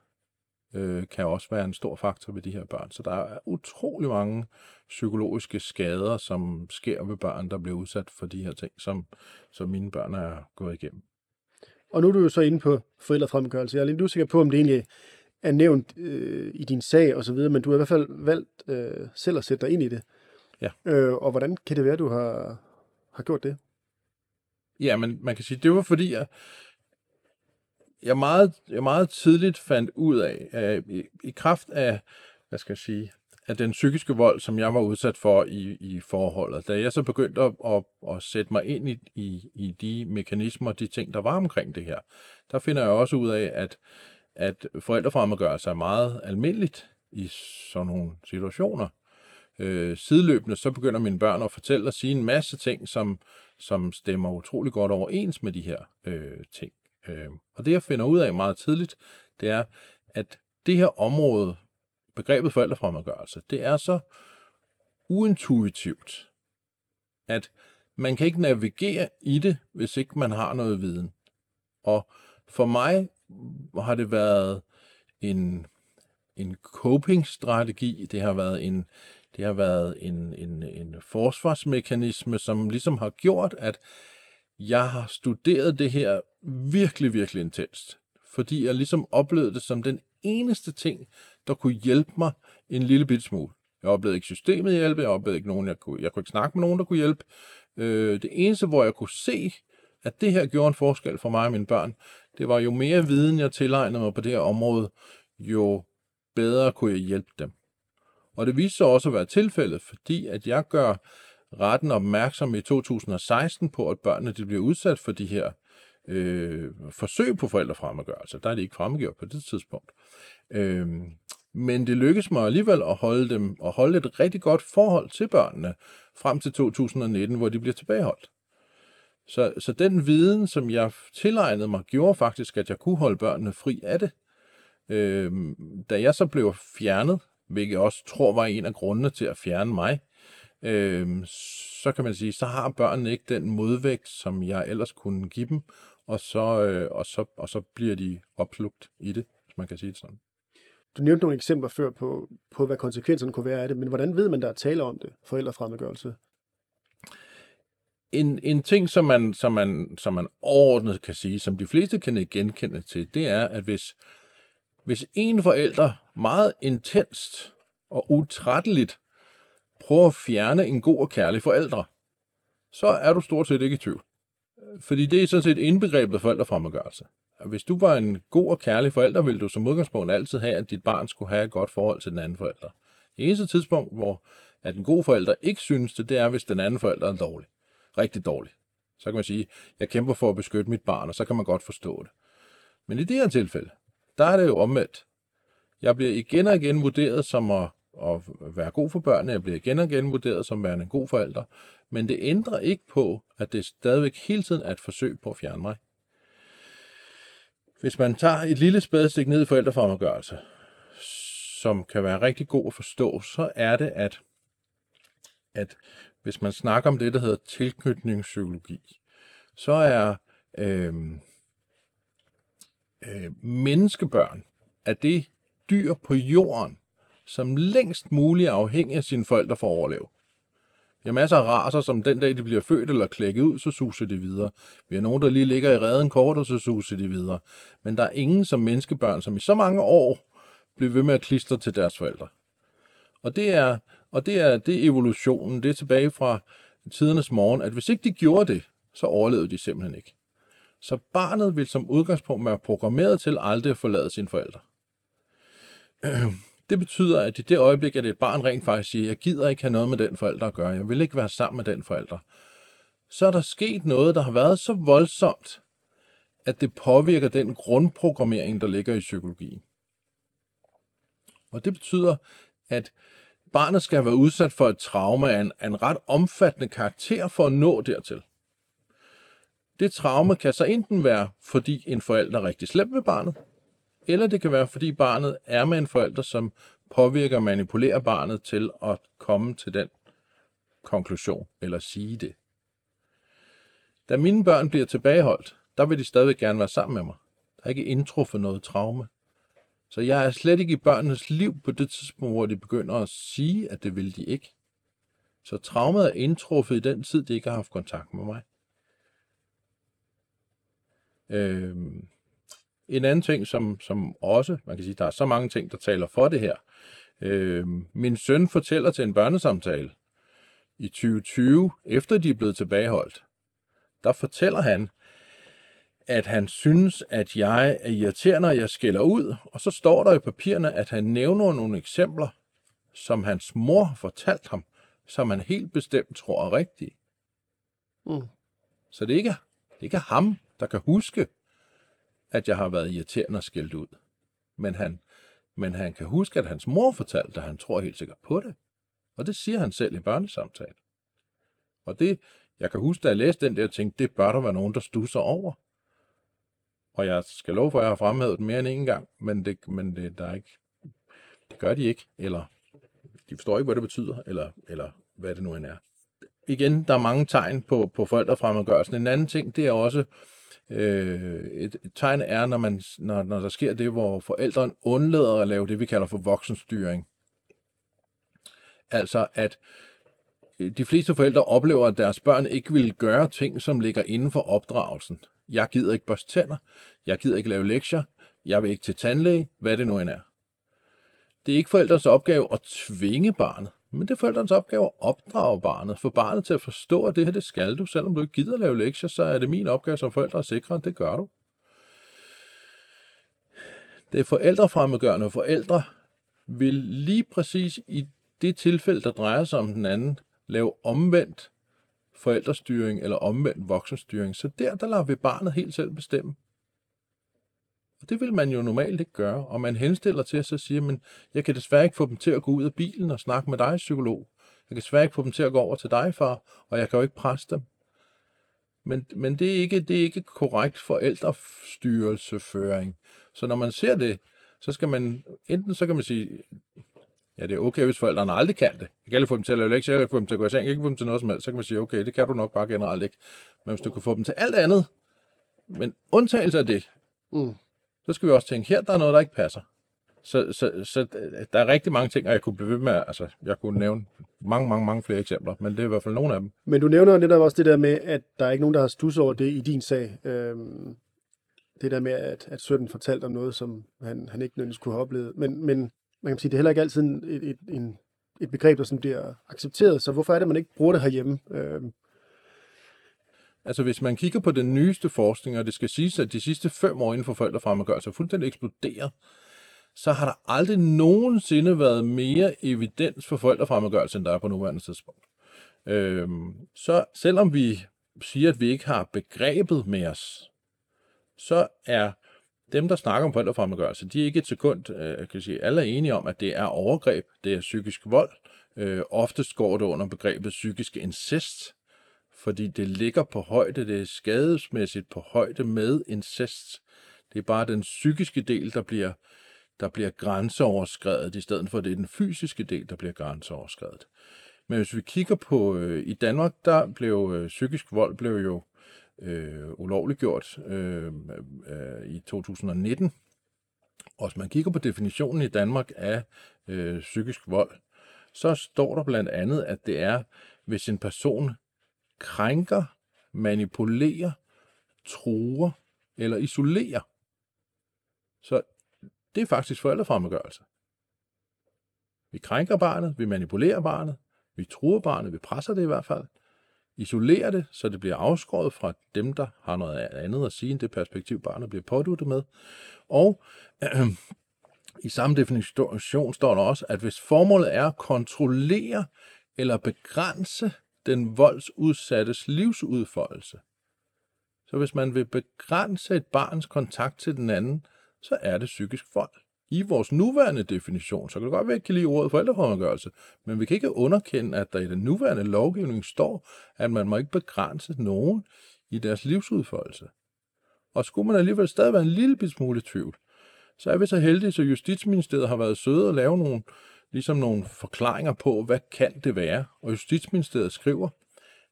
øh, kan også være en stor faktor ved de her børn. Så der er utrolig mange psykologiske skader, som sker ved børn, der bliver udsat for de her ting, som, som mine børn er gået igennem. Og nu er du jo så inde på forældrefremmedgørelse. Jeg er lidt usikker på, om det egentlig er nævnt øh, i din sag og så videre, men du har i hvert fald valgt øh, selv at sætte dig ind i det. Ja. Øh, og hvordan kan det være, du har, har gjort det? Ja, men man kan sige, det var fordi, jeg, jeg, meget, jeg meget tidligt fandt ud af, at i, i kraft af, hvad skal jeg sige, af den psykiske vold, som jeg var udsat for i, i forholdet. Da jeg så begyndte at, at, at sætte mig ind i, i, i de mekanismer, de ting, der var omkring det her, der finder jeg også ud af, at, at forældrefremmedgørelse er meget almindeligt i sådan nogle situationer. Øh, sideløbende så begynder mine børn at fortælle og sige en masse ting, som, som stemmer utrolig godt overens med de her øh, ting. Øh, og det jeg finder ud af meget tidligt, det er, at det her område, begrebet forældrefremmedgørelse, det er så uintuitivt, at man kan ikke navigere i det, hvis ikke man har noget viden. Og for mig har det været en, en coping-strategi, det har været en, det har været en, en, en forsvarsmekanisme, som ligesom har gjort, at jeg har studeret det her virkelig, virkelig intenst. Fordi jeg ligesom oplevede det som den eneste ting, der kunne hjælpe mig en lille bit smule. Jeg oplevede ikke systemet hjælpe, jeg oplevede ikke nogen, jeg kunne, jeg kunne ikke snakke med nogen, der kunne hjælpe. Øh, det eneste, hvor jeg kunne se, at det her gjorde en forskel for mig og mine børn, det var jo mere viden, jeg tilegnede mig på det her område, jo bedre kunne jeg hjælpe dem. Og det viste sig også at være tilfældet, fordi at jeg gør retten opmærksom i 2016 på, at børnene de bliver udsat for de her øh, forsøg på forældrefremmedgørelse. Der er de ikke fremgjort på det tidspunkt. Øh, men det lykkedes mig alligevel at holde dem og holde et rigtig godt forhold til børnene frem til 2019, hvor de bliver tilbageholdt. Så, så den viden, som jeg tilegnede mig, gjorde faktisk, at jeg kunne holde børnene fri af det. Øh, da jeg så blev fjernet, hvilket jeg også tror var en af grundene til at fjerne mig, øh, så kan man sige, så har børnene ikke den modvægt, som jeg ellers kunne give dem, og så, øh, og så, og så bliver de opslugt i det, hvis man kan sige det sådan. Du nævnte nogle eksempler før på, på, hvad konsekvenserne kunne være af det, men hvordan ved man, der er tale om det, forældrefremmedgørelse? En, en ting, som man, som, man, som man overordnet kan sige, som de fleste kan genkende til, det er, at hvis, hvis en forælder meget intenst og utrætteligt prøver at fjerne en god og kærlig forælder, så er du stort set ikke i tvivl. Fordi det er sådan set indbegrebet forældrefremmedgørelse. Hvis du var en god og kærlig forælder, ville du som udgangspunkt altid have, at dit barn skulle have et godt forhold til den anden forælder. Det eneste tidspunkt, hvor at en god forælder ikke synes det, det er, hvis den anden forælder er dårlig. Rigtig dårlig. Så kan man sige, jeg kæmper for at beskytte mit barn, og så kan man godt forstå det. Men i det her tilfælde, der er det jo omvendt. Jeg bliver igen og igen vurderet som at, at være god for børnene. Jeg bliver igen og igen vurderet som værende en god forælder. Men det ændrer ikke på, at det stadigvæk hele tiden er et forsøg på at fjerne mig. Hvis man tager et lille spadestik ned i forældrefremmedgørelse, som kan være rigtig god at forstå, så er det, at, at hvis man snakker om det, der hedder tilknytningspsykologi, så er øh, øh, menneskebørn er det dyr på jorden, som længst muligt er afhængig af sine forældre for at overleve. Vi har masser af raser, som den dag de bliver født eller klækket ud, så suser de videre. Vi har nogen, der lige ligger i redden kort, og så suser de videre. Men der er ingen som menneskebørn, som i så mange år bliver ved med at klistre til deres forældre. Og det er, og det er, det er evolutionen, det er tilbage fra tidernes morgen, at hvis ikke de gjorde det, så overlevede de simpelthen ikke. Så barnet vil som udgangspunkt være programmeret til aldrig at forlade sine forældre. Det betyder, at i det øjeblik, at et barn rent faktisk siger, jeg gider ikke have noget med den forælder at gøre, jeg vil ikke være sammen med den forælder, så er der sket noget, der har været så voldsomt, at det påvirker den grundprogrammering, der ligger i psykologien. Og det betyder, at barnet skal være udsat for et traume af en, af en ret omfattende karakter for at nå dertil. Det traume kan så enten være, fordi en forælder er rigtig slem ved barnet, eller det kan være, fordi barnet er med en forælder, som påvirker og manipulerer barnet til at komme til den konklusion, eller sige det. Da mine børn bliver tilbageholdt, der vil de stadig gerne være sammen med mig. Der er ikke indtruffet noget traume. Så jeg er slet ikke i børnenes liv på det tidspunkt, hvor de begynder at sige, at det vil de ikke. Så traumet er indtruffet i den tid, de ikke har haft kontakt med mig. Øhm, en anden ting, som, som også, man kan sige, der er så mange ting, der taler for det her. Øhm, min søn fortæller til en børnesamtale i 2020, efter de er blevet tilbageholdt, der fortæller han, at han synes, at jeg er irriterende, når jeg skælder ud, og så står der i papirerne, at han nævner nogle eksempler, som hans mor har fortalt ham, som han helt bestemt tror er rigtige. Mm. Så det er, ikke, det er ikke ham, der kan huske, at jeg har været irriterende og skældt ud. Men han, men han kan huske, at hans mor fortalte, at han tror helt sikkert på det. Og det siger han selv i børnesamtalen. Og det, jeg kan huske, da jeg læste den der, tænkte det bør der være nogen, der stusser over. Og jeg skal love for, at jeg har fremhævet den mere end en gang, men det, men det, der er ikke, det gør de ikke, eller de forstår ikke, hvad det betyder, eller, eller hvad det nu end er. Igen, der er mange tegn på, på forældrefremmedgørelsen. En anden ting, det er også, øh, et, et tegn er, når, man, når, når der sker det, hvor forældrene undlader at lave det, vi kalder for voksenstyring. Altså, at øh, de fleste forældre oplever, at deres børn ikke vil gøre ting, som ligger inden for opdragelsen. Jeg gider ikke børste tænder. Jeg gider ikke lave lektier. Jeg vil ikke til tandlæge. Hvad det nu end er. Det er ikke forældres opgave at tvinge barnet, men det er forældrens opgave at opdrage barnet, få barnet til at forstå, at det her, det skal du. Selvom du ikke gider lave lektier, så er det min opgave som forældre at sikre, at det gør du. Det er forældrefremmedgørende, forældre vil lige præcis i det tilfælde, der drejer sig om den anden, lave omvendt forældrestyring eller omvendt voksenstyring. Så der, der lader vi barnet helt selv bestemme. Og det vil man jo normalt ikke gøre, og man henstiller til at så siger, men jeg kan desværre ikke få dem til at gå ud af bilen og snakke med dig, psykolog. Jeg kan desværre ikke få dem til at gå over til dig, far, og jeg kan jo ikke presse dem. Men, men det, er ikke, det er ikke korrekt forældrestyrelseføring. Så når man ser det, så skal man, enten så kan man sige, ja, det er okay, hvis forældrene aldrig kan det. Jeg kan aldrig få dem til at lave lektier, jeg kan få dem til at gå i seng, jeg kan ikke få dem til noget som helst. Så kan man sige, okay, det kan du nok bare generelt ikke. Men hvis du kan få dem til alt andet, men undtagelse af det, mm så skal vi også tænke, her der er noget, der ikke passer. Så, så, så øh, der er rigtig mange ting, og jeg kunne blive ved med, altså jeg kunne nævne mange, mange, mange flere eksempler, men det er i hvert fald nogle af dem. Men du nævner netop også det der med, at der er ikke nogen, der har stusset over det i din sag. Øhm, det der med, at, at sønnen fortalte om noget, som han, han ikke nødvendigvis kunne have oplevet. Men, men man kan sige, det er heller ikke altid et, et, en, et begreb, der sådan bliver accepteret, så hvorfor er det, man ikke bruger det herhjemme? Øhm, Altså hvis man kigger på den nyeste forskning, og det skal siges, at de sidste fem år inden for forældrefremmedgørelse er fuldstændig eksploderet, så har der aldrig nogensinde været mere evidens for forældrefremmedgørelse, end der er på nuværende tidspunkt. Øhm, så selvom vi siger, at vi ikke har begrebet med os, så er dem, der snakker om forældrefremmedgørelse, de er ikke et sekund, øh, kan sige, alle er enige om, at det er overgreb, det er psykisk vold. Øh, oftest går det under begrebet psykisk incest, fordi det ligger på højde, det er skadesmæssigt på højde med incest. Det er bare den psykiske del, der bliver, der bliver grænseoverskrevet, i stedet for at det er den fysiske del, der bliver grænseoverskrevet. Men hvis vi kigger på, øh, i Danmark, der blev øh, psykisk vold blev jo øh, ulovliggjort øh, øh, i 2019. Og hvis man kigger på definitionen i Danmark af øh, psykisk vold, så står der blandt andet, at det er, hvis en person krænker, manipulerer, truer eller isolerer. Så det er faktisk forældrefremmedgørelse. Vi krænker barnet, vi manipulerer barnet, vi truer barnet, vi presser det i hvert fald, isolerer det, så det bliver afskåret fra dem, der har noget andet at sige end det perspektiv, barnet bliver påduttet med. Og øh, i samme definition står der også, at hvis formålet er at kontrollere eller begrænse den voldsudsattes livsudfoldelse, Så hvis man vil begrænse et barns kontakt til den anden, så er det psykisk vold. I vores nuværende definition, så kan det godt være, at jeg kan lide ordet forældrefremmedgørelse, men vi kan ikke underkende, at der i den nuværende lovgivning står, at man må ikke begrænse nogen i deres livsudfoldelse. Og skulle man alligevel stadig være en lille smule i tvivl, så er vi så heldige, så Justitsministeriet har været søde at lave nogle, ligesom nogle forklaringer på, hvad kan det være. Og Justitsministeriet skriver,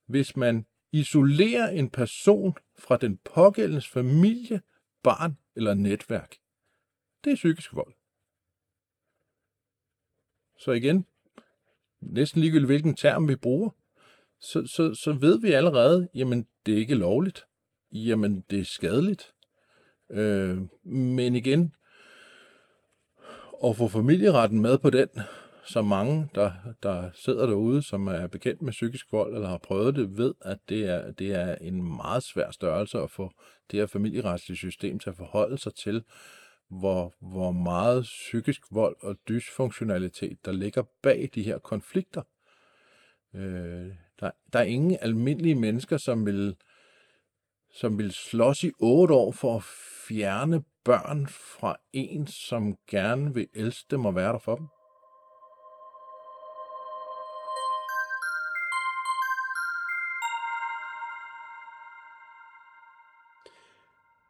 hvis man isolerer en person fra den pågældendes familie, barn eller netværk, det er psykisk vold. Så igen, næsten ligegyldigt hvilken term vi bruger, så, så, så ved vi allerede, jamen det er ikke lovligt. Jamen det er skadeligt. Øh, men igen, og få familieretten med på den, så mange, der, der sidder derude, som er bekendt med psykisk vold eller har prøvet det, ved, at det er, det er en meget svær størrelse at få det her familieretslige system til at forholde sig til, hvor, hvor meget psykisk vold og dysfunktionalitet, der ligger bag de her konflikter. Øh, der, der er ingen almindelige mennesker, som vil, som vil slås i otte år for at fjerne børn fra en, som gerne vil elske dem og være der for dem.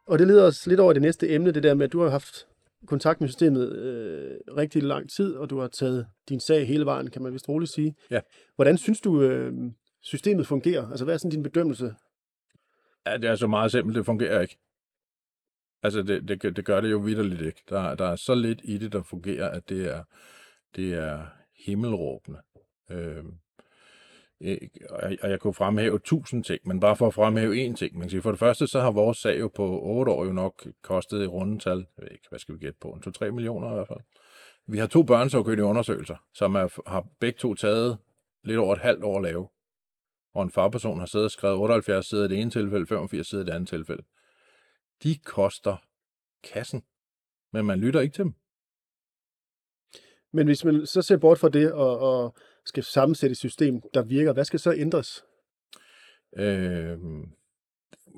Og det leder os lidt over i det næste emne, det der med, at du har haft kontakt med systemet øh, rigtig lang tid, og du har taget din sag hele vejen, kan man vist roligt sige. Ja. Hvordan synes du, øh, systemet fungerer? Altså, hvad er sådan din bedømmelse? Ja, det er så meget simpelt, det fungerer ikke. Altså, det, det, det gør det jo vidderligt ikke. Der, der er så lidt i det, der fungerer, at det er, det er himmelråbende. Øh, og jeg kunne fremhæve tusind ting, men bare for at fremhæve én ting. Man kan sige, for det første, så har vores sag jo på otte år jo nok kostet i rundetal, jeg ved ikke, hvad skal vi gætte på, 2-3 millioner i hvert fald. Vi har to børnesagkyndige undersøgelser, som er, har begge to taget lidt over et halvt år at lave. Og en farperson har siddet og skrevet 78 sider i det ene tilfælde, 85 sider i det andet tilfælde. De koster kassen, men man lytter ikke til dem. Men hvis man så ser bort fra det og, og skal sammensætte et system, der virker, hvad skal så ændres? Øh,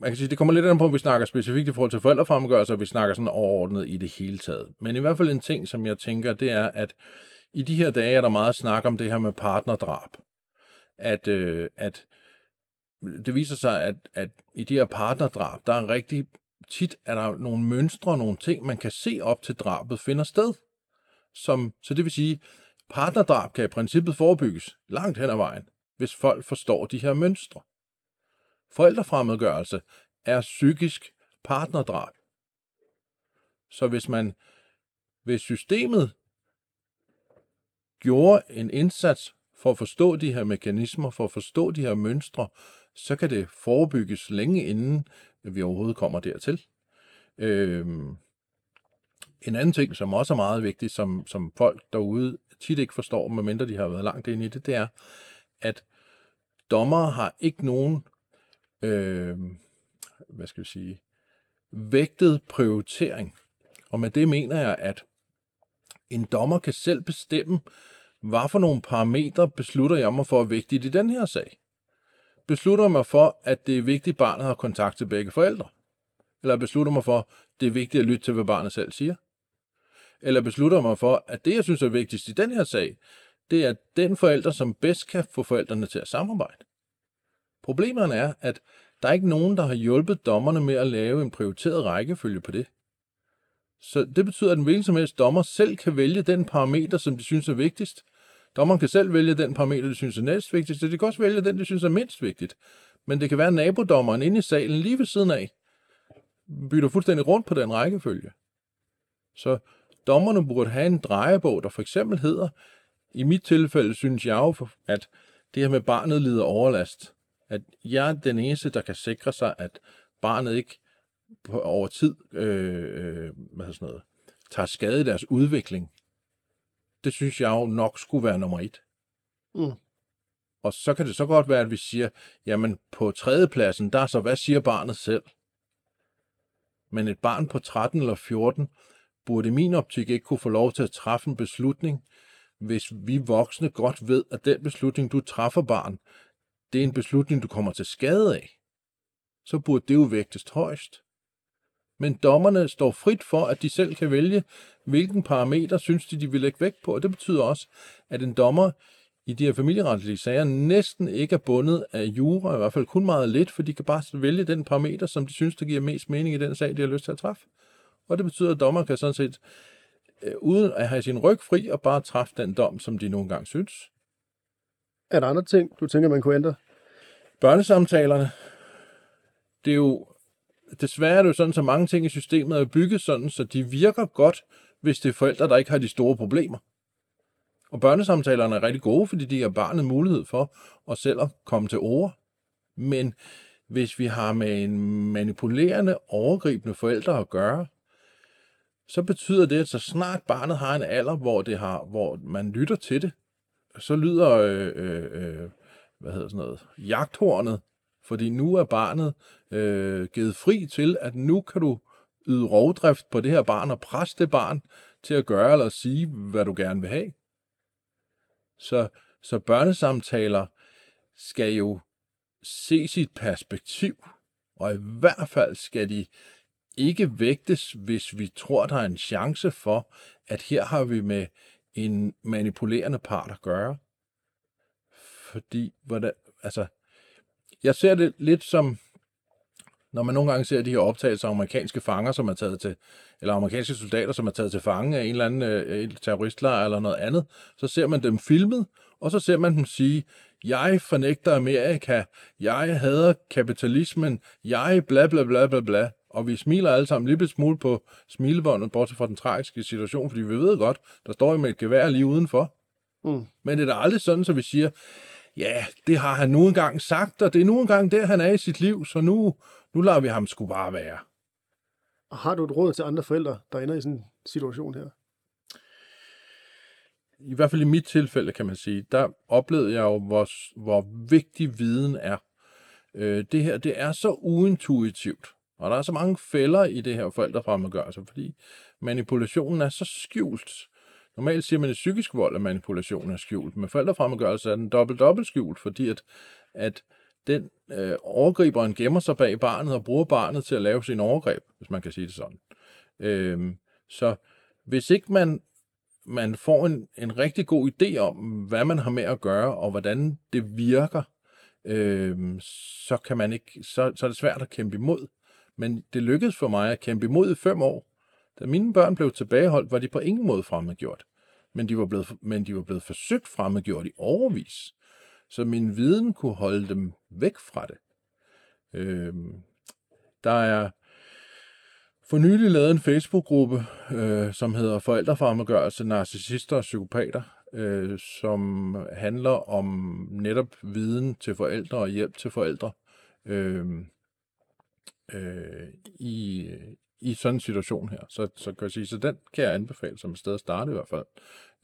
man kan sige, det kommer lidt an på, om vi snakker specifikt i forhold til forældrefremgørelse, og vi snakker sådan overordnet i det hele taget. Men i hvert fald en ting, som jeg tænker, det er, at i de her dage er der meget snak om det her med partnerdrab. At, øh, at det viser sig, at, at i de her partnerdrab, der er rigtig tit er der nogle mønstre, nogle ting, man kan se op til drabet finder sted. Som, så det vil sige, partnerdrab kan i princippet forebygges langt hen ad vejen, hvis folk forstår de her mønstre. Forældrefremmedgørelse er psykisk partnerdrab. Så hvis man, hvis systemet gjorde en indsats for at forstå de her mekanismer, for at forstå de her mønstre, så kan det forebygges længe inden vi overhovedet kommer dertil. Øhm, en anden ting, som også er meget vigtig, som, som folk derude tit ikke forstår, medmindre de har været langt inde i det, det er, at dommere har ikke nogen, øh, hvad skal vi sige, vægtet prioritering. Og med det mener jeg, at en dommer kan selv bestemme, hvad for nogle parametre beslutter jeg mig for at vægte i den her sag. Beslutter mig for, at det er vigtigt, at barnet har kontakt til begge forældre? Eller beslutter mig for, at det er vigtigt at lytte til, hvad barnet selv siger? eller beslutter mig for, at det, jeg synes er vigtigst i den her sag, det er den forælder, som bedst kan få forældrene til at samarbejde. Problemet er, at der er ikke nogen, der har hjulpet dommerne med at lave en prioriteret rækkefølge på det. Så det betyder, at en hvilken som helst dommer selv kan vælge den parameter, som de synes er vigtigst. Dommeren kan selv vælge den parameter, de synes er næst vigtigst, og de kan også vælge den, de synes er mindst vigtigt. Men det kan være, at nabodommeren inde i salen lige ved siden af bytter fuldstændig rundt på den rækkefølge. Så Dommerne burde have en drejebog, der for eksempel hedder, i mit tilfælde synes jeg jo, at det her med barnet lider overlast, at jeg er den eneste, der kan sikre sig, at barnet ikke på, over tid øh, øh hvad sådan noget, tager skade i deres udvikling. Det synes jeg jo nok skulle være nummer et. Mm. Og så kan det så godt være, at vi siger, jamen på tredjepladsen, der er så, hvad siger barnet selv? Men et barn på 13 eller 14 burde i min optik ikke kunne få lov til at træffe en beslutning, hvis vi voksne godt ved, at den beslutning, du træffer barn, det er en beslutning, du kommer til skade af. så burde det jo vægtes højst. Men dommerne står frit for, at de selv kan vælge, hvilken parameter synes de, de vil lægge vægt på. Og det betyder også, at en dommer i de her familieretlige sager næsten ikke er bundet af jura, i hvert fald kun meget lidt, for de kan bare vælge den parameter, som de synes, der giver mest mening i den sag, de har lyst til at træffe. Og det betyder, at dommer kan sådan set, øh, uden at have sin ryg fri, og bare træffe den dom, som de nogle gange synes. Er der andre ting, du tænker, man kunne ændre? Børnesamtalerne, det er jo, desværre er det jo sådan, så mange ting i systemet er bygget sådan, så de virker godt, hvis det er forældre, der ikke har de store problemer. Og børnesamtalerne er rigtig gode, fordi de giver barnet mulighed for at selv at komme til ord. Men hvis vi har med en manipulerende, overgribende forældre at gøre, så betyder det, at så snart barnet har en alder, hvor, det har, hvor man lytter til det, så lyder øh, øh, øh hvad hedder sådan noget, jagthornet, fordi nu er barnet øh, givet fri til, at nu kan du yde rovdrift på det her barn og presse det barn til at gøre eller sige, hvad du gerne vil have. Så, så børnesamtaler skal jo se sit perspektiv, og i hvert fald skal de ikke vægtes, hvis vi tror, der er en chance for, at her har vi med en manipulerende part at gøre. Fordi, hvordan, altså, jeg ser det lidt som, når man nogle gange ser de her optagelser af amerikanske fanger, som er taget til, eller amerikanske soldater, som er taget til fange af en eller anden øh, terroristlejr eller noget andet, så ser man dem filmet, og så ser man dem sige, jeg fornægter Amerika, jeg hader kapitalismen, jeg bla bla bla bla bla. Og vi smiler alle sammen lidt smule på smilebåndet, bortset fra den tragiske situation, fordi vi ved godt, der står jo med et gevær lige udenfor. Mm. Men det er da aldrig sådan, så vi siger, ja, det har han nu engang sagt, og det er nu engang der, han er i sit liv, så nu, nu lader vi ham sgu bare være. Og har du et råd til andre forældre, der ender i sådan en situation her? I hvert fald i mit tilfælde, kan man sige, der oplevede jeg jo, hvor, hvor vigtig viden er. Øh, det her, det er så uintuitivt, og der er så mange fælder i det her forældrefremmedgørelse, fordi manipulationen er så skjult. Normalt siger man, at psykisk vold og manipulation er skjult, men forældrefremmedgørelse er den dobbelt-dobbelt skjult, fordi at, at den øh, overgriberen gemmer sig bag barnet og bruger barnet til at lave sin overgreb, hvis man kan sige det sådan. Øh, så hvis ikke man, man får en, en rigtig god idé om, hvad man har med at gøre, og hvordan det virker, øh, så, kan man ikke, så, så er det svært at kæmpe imod. Men det lykkedes for mig at kæmpe imod i fem år. Da mine børn blev tilbageholdt, var de på ingen måde fremmedgjort. Men de var blevet, men de var blevet forsøgt fremmedgjort i overvis. Så min viden kunne holde dem væk fra det. Øh, der er for nylig lavet en Facebook-gruppe, øh, som hedder Forældrefremmedgørelse, Narcissister og Psykopater, øh, som handler om netop viden til forældre og hjælp til forældre. Øh, øh, i, i sådan en situation her. Så, så kan jeg sige, så den kan jeg anbefale som et sted at starte i hvert fald.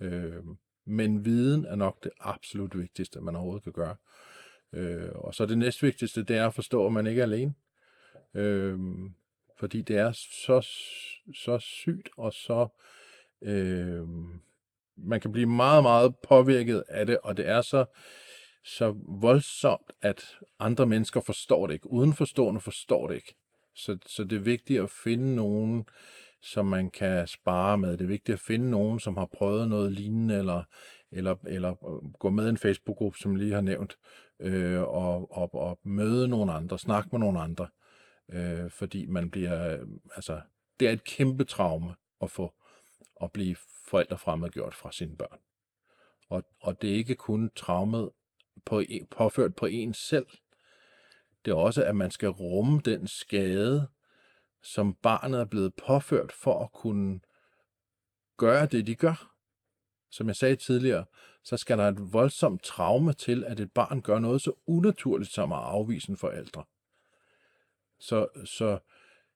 Øh, men viden er nok det absolut vigtigste, man overhovedet kan gøre. Øh, og så det næstvigtigste, det er at forstå, at man ikke er alene. Øh, fordi det er så, så sygt og så... Øh, man kan blive meget, meget påvirket af det, og det er så så voldsomt, at andre mennesker forstår det ikke. Udenforstående forstår det ikke. Så, så det er vigtigt at finde nogen, som man kan spare med. Det er vigtigt at finde nogen, som har prøvet noget lignende, eller, eller, eller øh, gå med i en Facebook-gruppe, som lige har nævnt, øh, og, og, og møde nogle andre, snakke med nogle andre. Øh, fordi man bliver, altså, det er et kæmpe traume at få at blive forældrefremmedgjort fra sine børn. Og, og det er ikke kun traumet på, påført på en selv. Det er også, at man skal rumme den skade, som barnet er blevet påført for at kunne gøre det, de gør. Som jeg sagde tidligere, så skal der et voldsomt traume til, at et barn gør noget så unaturligt som at afvise en forældre. Så, så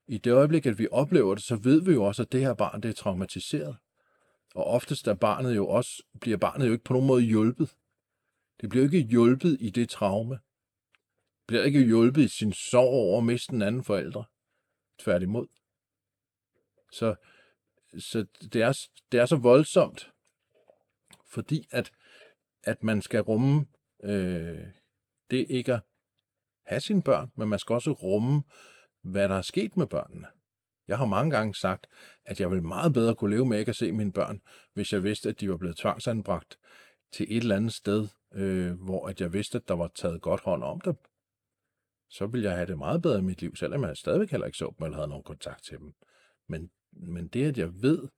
i det øjeblik, at vi oplever det, så ved vi jo også, at det her barn det er traumatiseret. Og oftest er barnet jo også, bliver barnet jo ikke på nogen måde hjulpet. Det bliver ikke hjulpet i det traume. Bliver ikke hjulpet i sin sorg over at miste en anden forældre. Tværtimod. Så, så det, er, det er så voldsomt, fordi at, at man skal rumme øh, det ikke at have sine børn, men man skal også rumme, hvad der er sket med børnene. Jeg har mange gange sagt, at jeg ville meget bedre kunne leve med ikke at se mine børn, hvis jeg vidste, at de var blevet tvangsanbragt til et eller andet sted, øh, hvor at jeg vidste, at der var taget godt hånd om dem. Så ville jeg have det meget bedre i mit liv, selvom jeg stadigvæk heller ikke så dem eller havde nogen kontakt til dem. Men, men det, at jeg ved,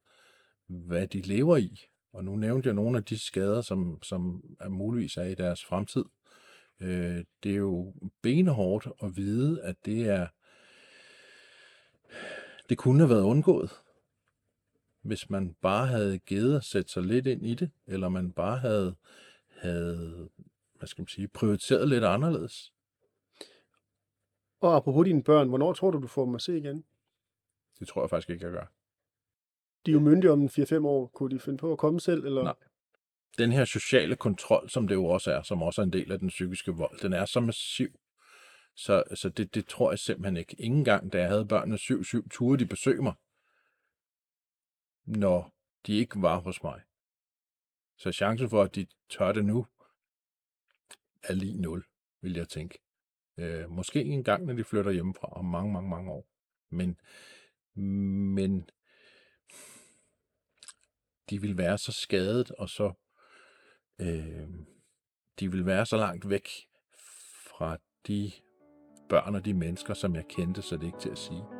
hvad de lever i, og nu nævnte jeg nogle af de skader, som, som er muligvis er i deres fremtid, øh, det er jo benhårdt at vide, at det er det kunne have været undgået, hvis man bare havde givet at sætte sig lidt ind i det, eller man bare havde, havde hvad skal man sige, prioriteret lidt anderledes. Og apropos dine børn, hvornår tror du, du får dem at se igen? Det tror jeg faktisk ikke, jeg gør. De er jo myndige om 4-5 år. Kunne de finde på at komme selv? Eller? Nej. Den her sociale kontrol, som det jo også er, som også er en del af den psykiske vold, den er så massiv, så, så det, det tror jeg simpelthen ikke. Ingen gang, da jeg havde børnene 7-7, turde de besøge mig, når de ikke var hos mig. Så chancen for, at de tør det nu, er lige 0, vil jeg tænke. Øh, måske en gang, når de flytter hjemmefra om mange, mange, mange år. Men, men de vil være så skadet, og så øh, de vil være så langt væk fra de børn og de mennesker, som jeg kendte, så det er ikke til at sige.